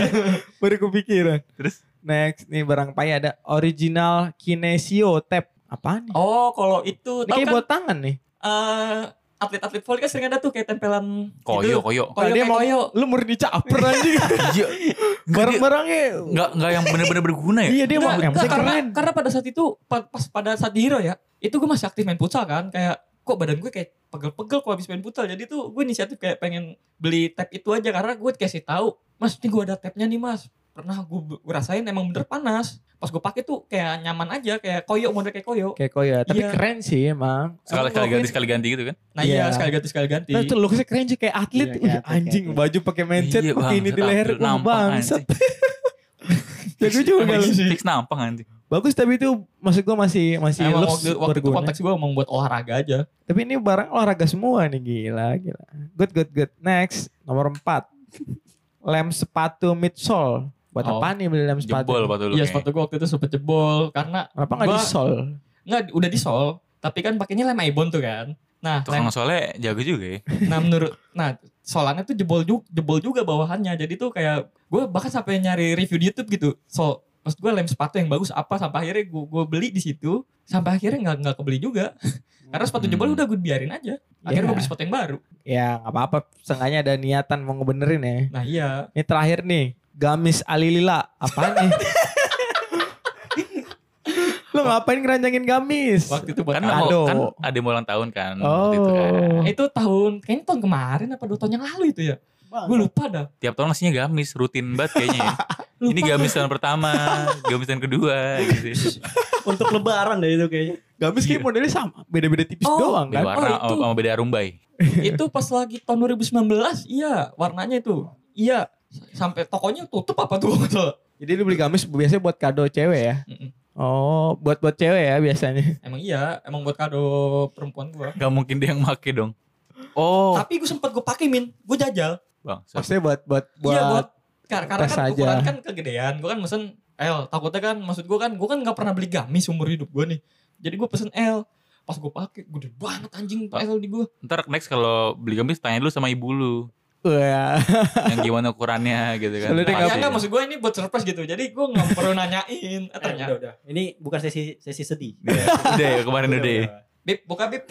[laughs] Baru kepikiran. Terus Next nih barang pai ada original kinesio tap. Apaan nih? Oh, kalau itu Ini kayak kan buat tangan nih. eh, atlet-atlet volley kan sering ada tuh kayak tempelan koyo gitu. koyo. Koyo Nah, dia mau- koyo. Lu murni caper anjing. [laughs] Iya. Barang-barangnya. Nggak nggak yang bener-bener berguna ya. Iya dia mau yang penting karena, keren. karena pada saat itu pa- pas pada saat di Hero ya, itu gue masih aktif main futsal kan, kayak kok badan gue kayak pegel-pegel kalau habis main futsal. Jadi tuh gue inisiatif kayak pengen beli tab itu aja karena gue dikasih tahu, Mas, ini gue ada tabnya nih, Mas. Pernah gue, rasain emang bener panas. Pas gue pakai tuh kayak nyaman aja, kayak koyo model kayak koyo. Kayak koyo, tapi Iya. keren sih emang. Sekali sekali ganti sekali ganti gitu kan. Nah iya, Iya. sekali ganti sekali ganti. Nah, itu looksnya keren sih kayak atlet. Iya, Wih, kayak anjing kayak baju pakai mindset Iya, pakai ini di leher. Wah nampang, bangsat. anjing. Ya gue juga sih. Fix nampang anjing. Bagus tapi itu maksud gue masih masih Emang waktu, waktu itu berguna. konteks gue mau buat olahraga aja. Tapi ini barang olahraga semua nih gila gila. Good good good. Next nomor 4. Lem sepatu midsole. Buat Oh. apa nih beli lem sepatu? Jebol sepatu lu. Iya sepatu gue waktu itu sempet jebol karena Kenapa nggak Gua- di sol? nggak udah di sol, tapi kan pakainya lem Ibon tuh kan. Nah, lem Tukang solnya jago juga ya. [laughs] Nah menurut nah solannya tuh jebol juga jebol juga bawahannya. Jadi tuh kayak gue bahkan sampai nyari review di YouTube gitu. So pas gue lem sepatu yang bagus apa sampai akhirnya gue gue beli di situ sampai akhirnya nggak nggak kebeli juga. [laughs] Karena sepatu jebol Hmm. udah gue biarin aja. Akhirnya Ya. gue beli sepatu yang baru. Ya nggak apa-apa. Sengaja ada niatan mau ngebenerin ya. Nah iya. Ini terakhir nih. Gamis alilila. Apaan nih? [laughs] Lu ngapain keranjangin gamis? Waktu itu buat Kan, Aduh. kan ada ulang tahun kan. Oh. waktu itu kan. Itu tahun kayaknya tahun kemarin apa dua tahun yang lalu itu ya. Gue lupa dah. Tiap tahun ngasihnya gamis, rutin banget kayaknya ya. [laughs] Lupa Ini gamis tahun pertama, gamis tahun kedua gitu. [laughs] Untuk lebaran deh itu kayaknya. Gamis kayak modelnya sama. Beda-beda tipis Oh. doang Beda kan. warna Oh, itu. sama beda rumbai. itu pas lagi tahun 2019 iya warnanya itu. Iya sampai tokonya tutup apa tuh? [laughs] Jadi lu beli gamis biasanya buat kado cewek ya. Mm-mm. Oh, buat buat cewek ya biasanya. Emang iya, emang buat kado perempuan gua. Gak mungkin dia yang make dong. Oh, Tapi gue sempet gue pakai min, gue jajal. bang. Maksudnya buat buat buat, Iya buat kar- karena tes kan aja. ukuran kan kegedean. Gue kan mesen L. Takutnya kan maksud gue kan gue kan nggak pernah beli gamis umur hidup gue nih. Jadi gue pesen L. Pas gue pakai gede banget anjing Pak. L di gue. Ntar next kalau beli gamis tanya dulu sama ibu lu. Wah. [laughs] yang gimana ukurannya gitu kan. Lu deh Nah, nggak ya Pasti. kan maksud gue ini buat surprise gitu. Jadi gue nggak perlu nanyain. Eh, ternyata udah, udah. Ini bukan sesi sesi sedih. [laughs] Udah ya kemarin udah ya. Bib, buka bib.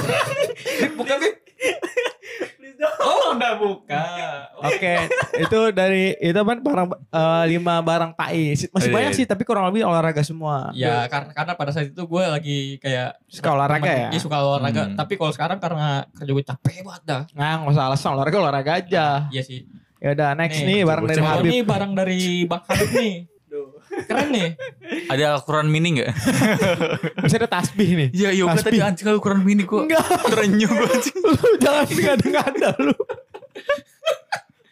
[laughs] bib, buka bib. Oh, udah buka. Oke, itu dari itu kan barang eh, lima barang tai. Masih Iya, banyak iya. sih, tapi kurang lebih olahraga semua. Ya karena karena pada saat itu gue lagi kayak Suka olahraga ya? Iya suka olahraga. Hmm. Tapi kalau sekarang karena kerja gue capek banget dah. Nah, nggak usah alasan olahraga olahraga aja. Iya sih. Ya udah next Nih, nih, barang dari. Oh, Habib. ini barang dari Bang Habib nih. Keren nih. Ada ukuran mini gak? [laughs] Bisa ada tasbih nih. Iya, iya kan tadi anjing kalau ukuran mini kok. Enggak, Terenyuh gue anjing. [laughs] lu jangan ngada-ngada lu.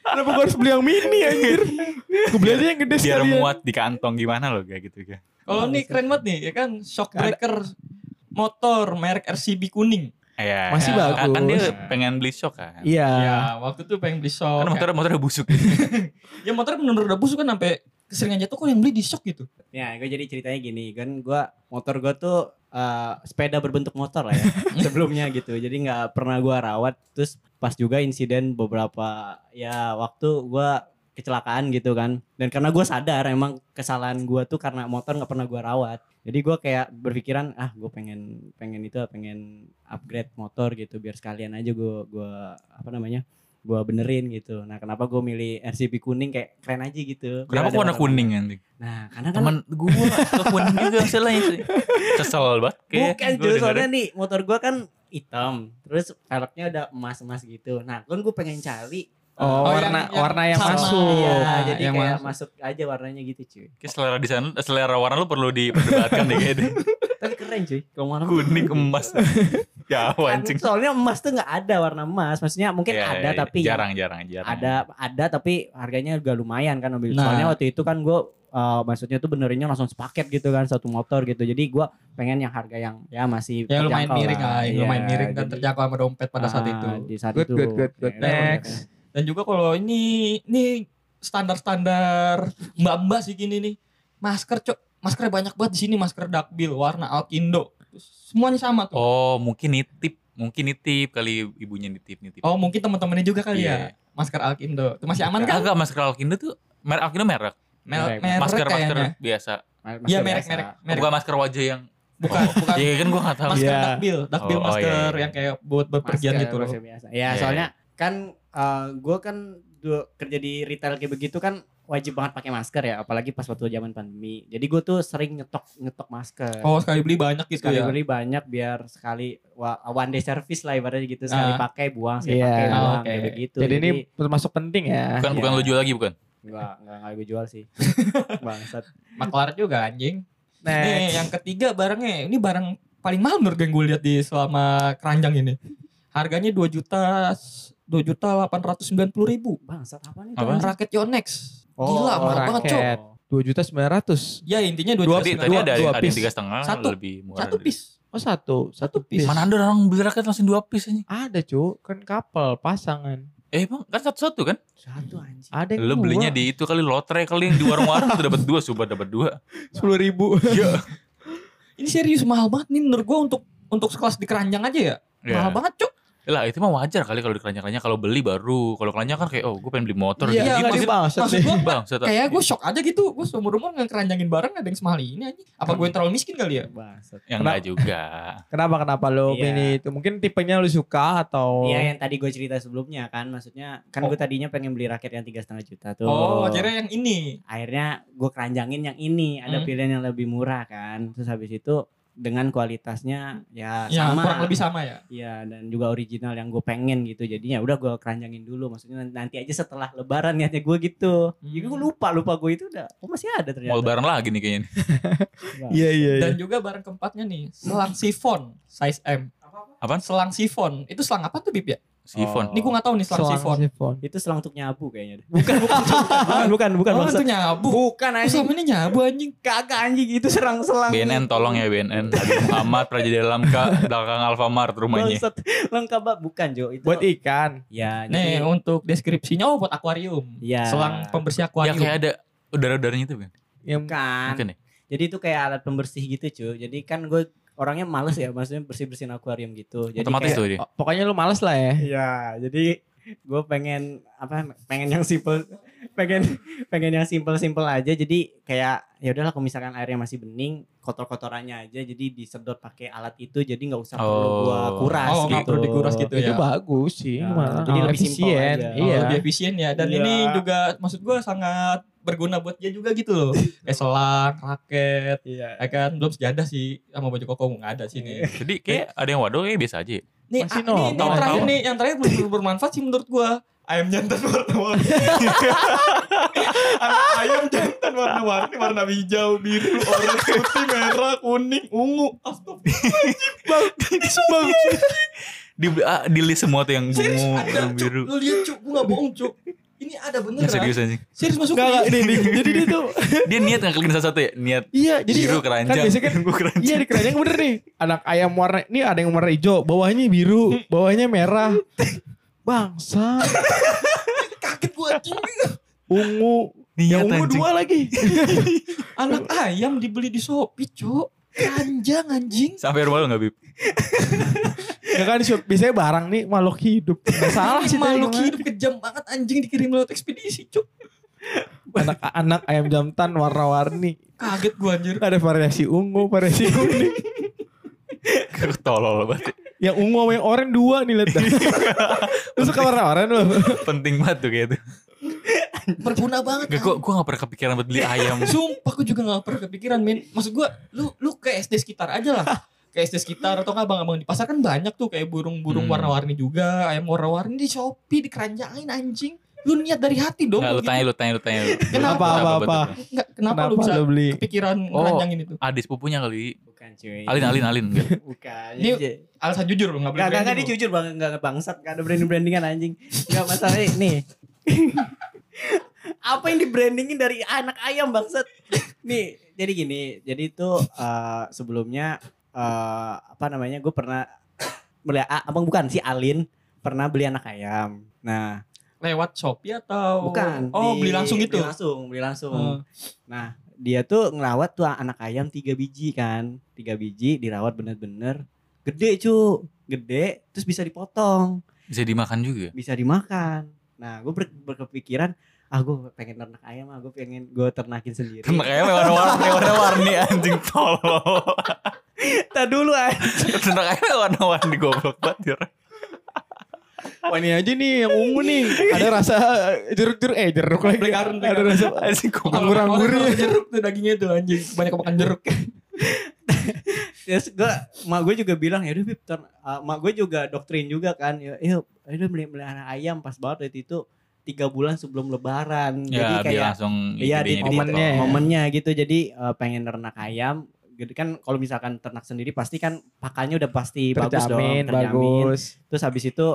Kenapa gue harus beli yang mini anjir? Gue beli aja yang gede Biar sekalian. muat di kantong gimana loh kayak gitu kan. Kalau nih keren banget nih, ya kan shockbreaker motor merek RCB kuning. Iya. Masih kan- bagus. Kan dia pengen beli shock kan. Iya. Ya, waktu itu pengen beli shock. Kan motornya motornya busuk. [laughs] Ya motornya bener-bener udah busuk kan sampai keseringan jatuh kok yang beli di shock gitu. Ya, gue jadi ceritanya gini, kan gue motor gue tuh eh, sepeda berbentuk motor lah ya [laughs] sebelumnya gitu. Jadi nggak pernah gue rawat. Terus pas juga insiden beberapa ya waktu gue kecelakaan gitu kan. Dan karena gue sadar emang kesalahan gue tuh karena motor nggak pernah gue rawat. Jadi gue kayak berpikiran ah gue pengen pengen itu pengen upgrade motor gitu biar sekalian aja gue gua apa namanya gue benerin gitu. Nah kenapa gue milih RCB kuning kayak keren aja gitu. Kenapa ada kok warna warna- kuning anjing? Nah karena kan Temen gue ke [laughs] kuning juga masalahnya sih. Kesel banget. kayak Bukan gua cuy, dengerin. soalnya nih motor gua kan hitam, terus velgnya udah emas-emas gitu. Nah, kan gue pengen cari Oh, Oh, warna yang- warna yang sama, masuk. Iya, jadi yang kayak masuk. masuk aja warnanya gitu cuy. Kayak selera desain, selera warna lu perlu diperdebatkan deh kayaknya. [laughs] Tapi keren cuy, kalau warna Kuning emas. [laughs] Ya Kan anjing. Soalnya emas tuh nggak ada warna emas, maksudnya mungkin Iya, ada iya, tapi yang jarang jarang jarang. ada ada tapi harganya juga lumayan kan mobil. Nah. Soalnya waktu itu kan gue maksudnya tuh benerinnya langsung sepaket gitu kan satu motor gitu. Jadi gua pengen yang harga yang ya masih Ya lumayan miring lah, Iya, lumayan miring dan jadi- terjangkau sama dompet pada saat Ah, itu. Di saat Good, itu. good, good, good. Ya, Next. Dan juga kalau ini ini standar-standar mbak-mbak sih gini nih. Masker, Cok. Maskernya banyak banget di sini, masker Dakbil warna Alkindo. Semuanya sama tuh. Oh mungkin nitip, mungkin nitip kali ibunya nitip nitip. Oh, mungkin teman-temannya juga kali Iya. ya. Masker Alkindo. Itu masih aman kan? Agak masker Alkindo tuh merek Alkindo merek. Merek, Merek. merek masker masker kayaknya. biasa. Masker Iya, biasa. merek, merek, merek. Bukan masker wajah yang Bukan, [laughs] bukan. Iya kan gua gak tahu. Masker Iya. Dakbil, Dakbil Oh, oh, masker iya, iya. yang kayak buat berpergian Masker, gitu loh. masker biasa. Ya, Iya, soalnya kan gue kan du- kerja di retail kayak begitu kan wajib banget pakai masker ya, apalagi pas waktu zaman pandemi. Jadi gue tuh sering nyetok nyetok masker. Oh, sekali beli banyak gitu sekali ya. beli banyak biar sekali one day service lah ibaratnya gitu sekali Ah. pakai buang sekali Iya. pakai Oh, buang oke. kayak begitu. Jadi ini termasuk penting ya. Bukan bukan Iya. lu jual lagi bukan? enggak enggak enggak gue jual sih. [laughs] Bangsat. Maklar juga anjing. Nih, Next. yang ketiga barangnya, ini barang paling mahal menurut gue lihat di selama keranjang ini. Harganya 2 juta 2 juta 890 ribu. Bangsat apa nih? Apa? Raket Yonex. Oh, Gila, mahal banget, Cok. Dua juta sembilan ratus. Ya intinya 2 Dua juta Tadi, dua- ada dua ada yang piece. tiga setengah Satu. lebih murah. Satu dari- piece. Oh satu, satu piece. Mana ada orang beli raket langsung dua piece aja. Ada cu, kan couple pasangan. Eh bang kan satu-satu kan? Satu anjing. Ada yang Lu belinya di itu kali lotre kali yang di warung-warung tuh dapat dua, coba dapat dua. sepuluh ribu. Iya. [laughs] Ini serius mahal banget nih menurut gue untuk untuk sekelas di keranjang aja ya. Mahal banget, Cok. Lah itu mah wajar kali kalau di keranjang-keranjang kalau beli baru. Kalau keranjang kan kayak oh gue pengen beli motor Iya, gitu. gitu. Maksud gue Bang, saya kayak gue shock aja gitu. Gue seumur umur nggak keranjangin barang ada yang semahal ini aja. Apa gue yang terlalu miskin kali ya? Bangsat. yang enggak juga. [laughs] Kenapa kenapa lo Iya. pilih itu? Mungkin tipenya lu suka atau Iya yang tadi gue cerita sebelumnya kan, maksudnya kan Oh. gue tadinya pengen beli raket yang tiga setengah juta tuh. Oh, akhirnya yang ini. akhirnya gue keranjangin yang ini ada Hmm. pilihan yang lebih murah kan terus habis itu dengan kualitasnya ya Ya, sama kurang lebih sama ya. ya dan juga original yang gue pengen gitu jadinya udah gue keranjangin dulu maksudnya nanti aja setelah lebaran niatnya gue gitu Hmm. jadi gue lupa lupa gue itu udah oh masih ada ternyata Mau lebaran lagi nih kayaknya. [laughs] Iya iya. Dan juga barang keempatnya nih, selang sifon size M. Apaan? Selang sifon. Itu selang apa tuh Bib ya? Sifon. Ini gue gak tahu nih selang sifon. sifon. Itu selang untuk nyabu kayaknya. deh. Bukan, bukan, bukan, bukan, bukan, Oh, itu nyabu. Bukan anjing. selama ini nyabu anjing. Kagak anjing itu serang-selang. BNN tolong ya BNN. Adi Muhammad Praja dalam K belakang Alfamart rumahnya. Bangsat. Lengkap Bang. bukan Jo itu. Buat ikan. ya, Nih jadi untuk deskripsinya oh buat akuarium. Iya. Selang pembersih Ya akuarium. kayak ada udara-udaranya itu kan. Yang bukan. Mungkin ya. Jadi itu kayak alat pembersih gitu cuy. Jadi kan gue orangnya males ya, maksudnya bersih bersihin akuarium gitu. Jadi Otomatis kayak- tuh dia. oh, pokoknya lu males lah ya. Iya, jadi gue pengen apa? Pengen yang simple, pengen [laughs] pengen yang simple simple aja. Jadi kayak ya udahlah kalau misalkan airnya masih bening, kotor-kotorannya aja. Jadi disedot pakai alat itu. Jadi nggak usah perlu Oh. gua kuras Oh, gitu. nggak perlu dikuras gitu Itu ya. bagus sih. Ya, jadi lebih simple efisien. aja. Oh, Iya. lebih efisien ya. Dan Iya. ini juga maksud gue sangat berguna buat dia juga gitu loh. [laughs] Kayak selang, raket, Iya. ya kan belum sejadah sih sama baju koko nggak ada sih nih. Jadi kayak ada yang waduh kayak biasa aja. ya. Nih, Masih ah, nih, nih, yang terakhir nih, yang terakhir bener bermanfaat sih menurut gua. Ayam jantan warna-warni. [laughs] Anak ayam jantan warna-warni, warna hijau, biru, oranye, putih, merah, kuning, ungu. Astagfirullah. Di, ah, di list semua tuh yang Serius ada, yang biru. Lu lihat, Cuk. Gua gak bohong, Cuk. Ini ada beneran. Serius anjing. Serius masuk ke nih, nih. Jadi dia tuh [laughs] Dia niat ngaklikin satu-satu ya? Niat iya, jadi biru kan keranjang. biasanya kan keranjang. Iya di keranjang bener nih. Anak ayam warna ini ada yang warna hijau, bawahnya biru, bawahnya merah. [laughs] Bangsa, [laughs] kaget gua anjing. ungu, Niat yang ungu anjing. dua lagi. [laughs] Anak ayam dibeli di Shopee, Cuk. Keranjang anjing. Sampai rumah lu gak Bib? [laughs] Ya kan biasanya barang nih makhluk hidup. Salah sih Makhluk hidup kejam banget anjing dikirim lewat ekspedisi, Cuk. Anak anak ayam jantan warna-warni. Kaget gua anjir. Ada variasi ungu, variasi kuning. Tolol banget. Yang ungu sama yang oranye dua nih lihat dah. [laughs] Lu suka warna oranye lu? Penting banget tuh kayak itu. Berguna banget. Gak, gue, gue gak pernah kepikiran buat beli ayam. [laughs] Sumpah aku juga gak pernah kepikiran Min Maksud gua Lu lu ke SD sekitar aja lah Ke SD sekitar Atau nggak abang-abang di pasar kan banyak tuh Kayak burung-burung Hmm. warna-warni juga Ayam warna-warni di Shopee Dikeranjangin anjing Lu niat dari hati dong Nggak, lu tanya, lu tanya, lu tanya. Lu. Kenapa? Apa, apa, apa? Nggak, kenapa, lu Kenapa bisa lu beli? kepikiran Oh. ngeranjangin itu Adis pupunya kali. Bukan cuy. Alin, alin, alin. Enggak. [laughs] Bukan. Ini Jadi- Alasan jujur lu Gak boleh Gak, gak, gak, branding ini lu. jujur banget, gak bangsat, gak ada branding-brandingan anjing Gak masalah nih [laughs] Apa yang di-brandingin dari anak ayam bangsat Nih, jadi gini, jadi itu eh, sebelumnya eh, Apa namanya, gue pernah beli, ah, abang bukan, si Alin pernah beli anak ayam Nah, Lewat Shopee atau bukan Oh di- beli langsung gitu Beli langsung, beli langsung Hmm. Nah, dia tuh ngerawat tuh anak ayam tiga biji kan Tiga biji dirawat bener-bener Gede cu, gede, terus bisa dipotong Bisa dimakan juga. bisa dimakan. Nah, gue ber, berkepikiran, ah gue pengen ternak ayam, ah gue pengen gue ternakin sendiri. Ternak ayam warna-warni, warna-warni anjing tolol. [laughs] Kita dulu ah. Ternak ayam warna-warni goblok banget. Wah ini aja nih yang ungu nih. Ada rasa jeruk-jeruk eh jeruk lagi. Black Ada rasa anggur-anggur ya. jeruk tuh dagingnya tuh anjing Banyak makan jeruk [laughs] Terus gue, mak gue juga bilang ya udah Bib, ah, mak gue juga doktrin juga kan, ya ayo beli beli anak ayam pas banget waktu itu tiga bulan sebelum lebaran. Ya, Jadi kayak langsung Iya di, di- momennya ya. momennya gitu jadi eh, pengen ternak ayam gitu kan kalau misalkan ternak sendiri pasti kan pakannya udah pasti bagus dong Terjamin, bagus. terus habis itu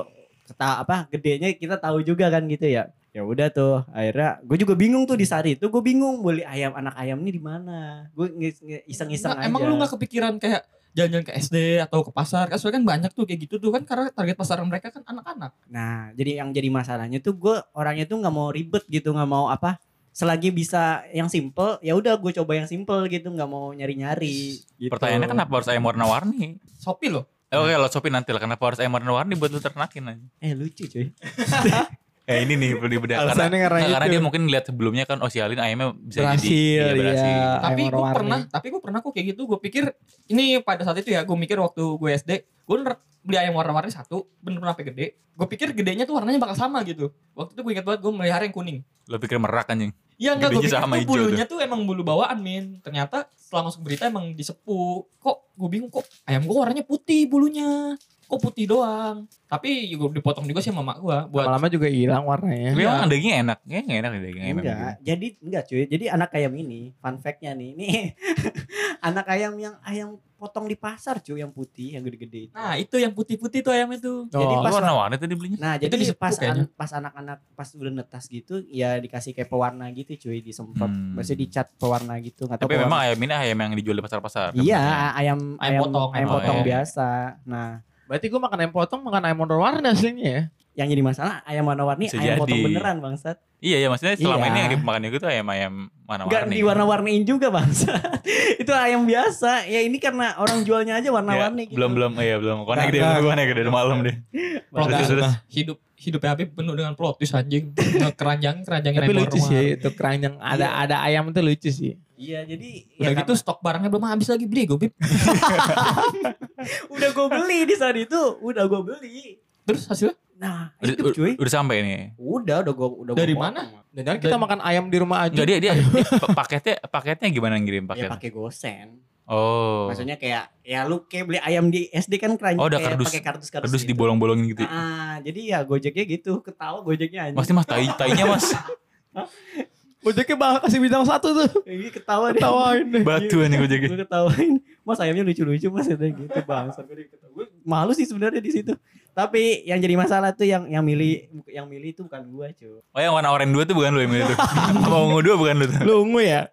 kata apa gedenya kita tahu juga kan gitu ya. Ya udah tuh akhirnya gue juga bingung tuh di saat itu. Gue bingung beli ayam anak ayam ini di mana? Gue iseng-iseng Nah, aja Emang lu gak kepikiran kayak jalan-jalan ke SD atau ke pasar? Kan soalnya kan banyak tuh kayak gitu tuh kan karena target pasaran mereka kan anak-anak. Nah jadi yang jadi masalahnya tuh gue orangnya tuh nggak mau ribet gitu nggak mau apa selagi bisa yang simple ya udah gue coba yang simple gitu nggak mau nyari-nyari gitu. Pertanyaannya kenapa harus ayam warna-warni? Shopee loh Eh, Oke, lo Shopee nanti lah. Kenapa harus ayam warna-warni buat lu ternakin aja? eh lucu cuy [laughs] Eh ini nih perlu dibedakan. Karena, Alasannya karena karena itu. dia mungkin lihat sebelumnya kan oh si Alin ayamnya bisa Berhasil, jadi iya, berhasil. iya. tapi gue pernah tapi gue pernah kok kayak gitu gue pikir ini pada saat itu ya gue mikir waktu gue SD gue bener beli ayam warna-warni satu bener-bener sampai gede gue pikir gedenya tuh warnanya bakal sama gitu waktu itu gue ingat banget gue melihara yang kuning Lo pikir merak anjing. Iya enggak gue pikir sama tuh hijau bulunya tuh emang bulu bawaan min. Ternyata setelah masuk berita emang disepuh kok gue bingung kok ayam gue warnanya putih bulunya kok putih doang. Tapi juga dipotong juga sih sama mak gua buat Lama-lama juga hilang warnanya. Tapi Iya. emang dagingnya enak. Kayaknya enak deh daging ayam. Enggak, jadi enggak cuy. Jadi anak ayam ini, fun fact-nya nih. Nih [laughs] anak ayam yang ayam potong di pasar cuy yang putih, yang gede-gede itu. Nah, itu yang putih-putih tuh ayamnya tuh. Jadi Oh, pas warna-warni tadi belinya. Nah, Itu jadi pas an- pas anak-anak pas udah netas gitu ya dikasih kayak pewarna gitu cuy, disemprot. Hmm. Maksudnya dicat pewarna gitu, enggak tahu Tapi memang ayam ini ayam yang dijual di pasar-pasar. Iya, ayam Ayam ayam potong, ayam ayam potong potong. biasa. Nah, Berarti gue makan ayam potong, makan ayam warna-warni aslinya ya. yang jadi masalah ayam warna-warni ayam potong beneran bangsat. Iya, iya maksudnya selama Iya. ini yang dimakan tuh ayam-ayam Enggak warna-warni. diwarna-warniin juga bangsat. [laughs] itu ayam biasa. Ya ini karena orang jualnya aja warna-warni Ya, gitu. belum belum iya belum Nggak, deh connect dari malam deh. Hidup hidupnya Habib penuh dengan plot twist anjing. Keranjang keranjangin Tapi lucu sih itu keranjang ada Iya. ada ayam itu lucu sih. Iya, jadi Udah ya gitu stok barangnya belum habis lagi beli gue [laughs] udah gue beli di saat itu, udah gue beli. Terus hasilnya Nah, Udah, itu cuy. udah sampai nih. Udah, udah gue udah gua Dari potong. mana? Dan jangan kita Dan- makan ayam di rumah aja. Enggak dia [laughs] dia, dia pa- paketnya paketnya gimana ngirim Ya paket? pakai gosen. Oh. Maksudnya kayak ya lu kayak beli ayam di SD kan keranjang Oh, udah kayak kardus- pakai kardus-kardus Terus gitu. dibolong-bolongin gitu. Ah, jadi ya Gojeknya gitu, ketawa Gojeknya anjing. Mas ini mas tai tainya mas [laughs] Ojeknya bakal kasih bintang satu tuh. Ini ketawa deh. Ketawain deh. batu nih gue jaga. Gue ketawain. Mas ayamnya lucu-lucu Mas ada gitu bangsa gue. Gue malu sih sebenarnya di situ. Tapi yang jadi masalah tuh yang yang milih yang milih itu bukan gua, cuy. Oh yang warna oranye dua tuh bukan lu yang milih tuh. Apa ungu dua bukan lu tuh. Lu ungu ya?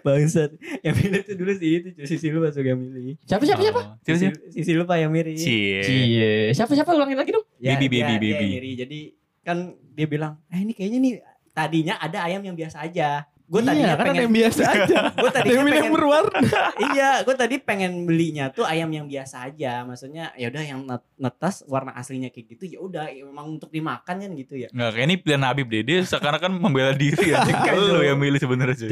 Bangsat. Yang milih tuh dulu sih itu cuy. Sisi lu masuk yang milih. Siapa siapa siapa? Oh. Siapa sih? Sisi, sisi lu Pak yang milih. Cie. Cie. Siapa siapa ulangin lagi dong? Ya, Baby, dia- baby, dia baby. yang milih. Jadi kan dia bilang, "Eh ini kayaknya nih tadinya ada ayam yang biasa aja." Gue tadinya iya, kan ada pengen yang biasa [laughs] aja. gue yang pengen yang berwarna. [laughs] iya, gue tadi pengen belinya tuh ayam yang biasa aja. Maksudnya ya udah yang net- netas warna aslinya kayak gitu ya udah ya memang untuk dimakan kan gitu ya. Nggak kayak ini pilihan Habib deh. Dia seakan-akan membela diri ya. [laughs] lu yang milih sebenarnya cuy.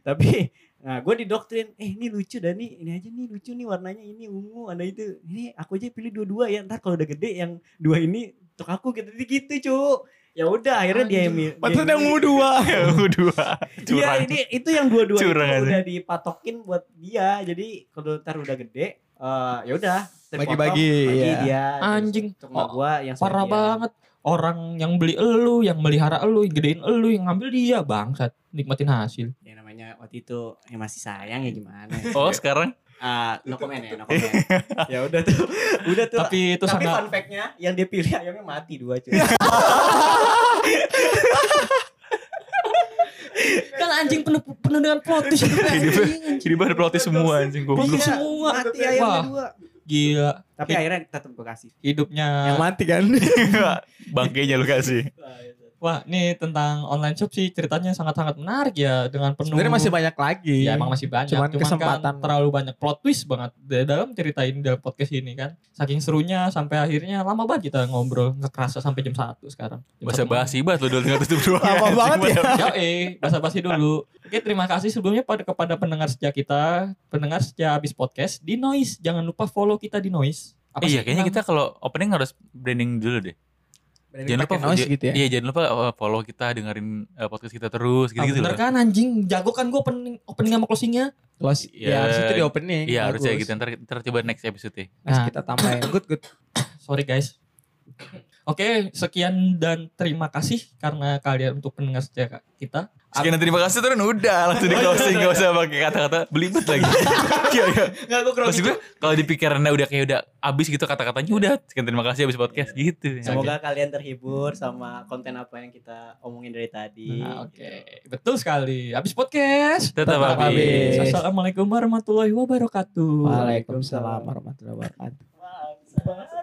Tapi nah gue didoktrin, eh ini lucu dan nih ini aja nih lucu nih warnanya ini ungu ada itu. Ini aku aja pilih dua-dua ya. Ntar kalau udah gede yang dua ini untuk aku gitu gitu cu. Ya udah akhirnya dia yang. Pantesan yang ungu dua. [laughs] Ungu dua. Iya ini itu yang dua-dua udah dipatokin buat dia. Jadi kalau ntar udah gede, eh ya udah Bagi-bagi, bagi iya. dia. Anjing. Sama Oh, gua yang Parah sebagian. banget. Orang yang beli elu, yang melihara elu, yang gedein elu, yang ngambil dia bangsat. Nikmatin hasil. Ya namanya waktu itu yang masih sayang ya gimana. Oh sekarang Ah, no comment ya, no comment. [laughs] ya udah tuh. Udah tuh. Tapi itu Tapi sangat fun fact-nya yang dia pilih ayamnya mati dua cuy. [laughs] kan anjing penuh penuh dengan plot twist jadi bahan roti semua anjing Plot goblok. twist Iya, semua. mati ayamnya dua. gila. Tapi akhirnya tetap gue kasih. Hidupnya Yang mati kan. [laughs] Bangkainya lu kasih. Wah, ini tentang online shop sih ceritanya sangat-sangat menarik ya dengan penuh Sebenarnya masih banyak lagi. Ya emang masih banyak, Cuman cuman, kesempatan. kan terlalu banyak plot twist banget di dalam cerita ini dalam podcast ini kan. Saking serunya sampai akhirnya lama banget kita ngobrol, nggak kerasa sampai jam 1 sekarang. Jam Bahasa 1 basi banget tutup doang. Lama anjing. banget ya. Ya eh, basa-basi dulu. Oke, terima kasih sebelumnya pada kepada pendengar setia kita, pendengar setia habis podcast di Noise. Jangan lupa follow kita di Noise. Apa Iya kayaknya kita kalau opening harus branding dulu deh. Jangan lupa noise gitu ya. Iya jangan lupa uh, follow kita dengerin uh, podcast kita terus Ah, gitu-gitu bener loh. kan anjing, jago kan gue opening, opening sama closingnya. Close. Iya. Ya, harus itu di opening. Iya harusnya gitu ntar, ntar coba next episode ya. Nah. kita tambahin. [coughs] Good, good. Sorry guys. [coughs] Oke, sekian dan terima kasih karena kalian untuk pendengar setia kita. Sekian dan terima kasih turun udah langsung di closing gak usah pakai kata-kata belibet lagi. [laughs] Iya iya. Maksud gue kalau di pikirannya udah kayak udah abis gitu kata-katanya udah sekian terima kasih abis podcast gitu. Semoga kalian terhibur sama konten apa yang kita omongin dari tadi. Nah, Oke, betul sekali. Habis podcast. Tetap habis. habis. Assalamualaikum warahmatullahi wabarakatuh. Waalaikumsalam warahmatullahi wabarakatuh.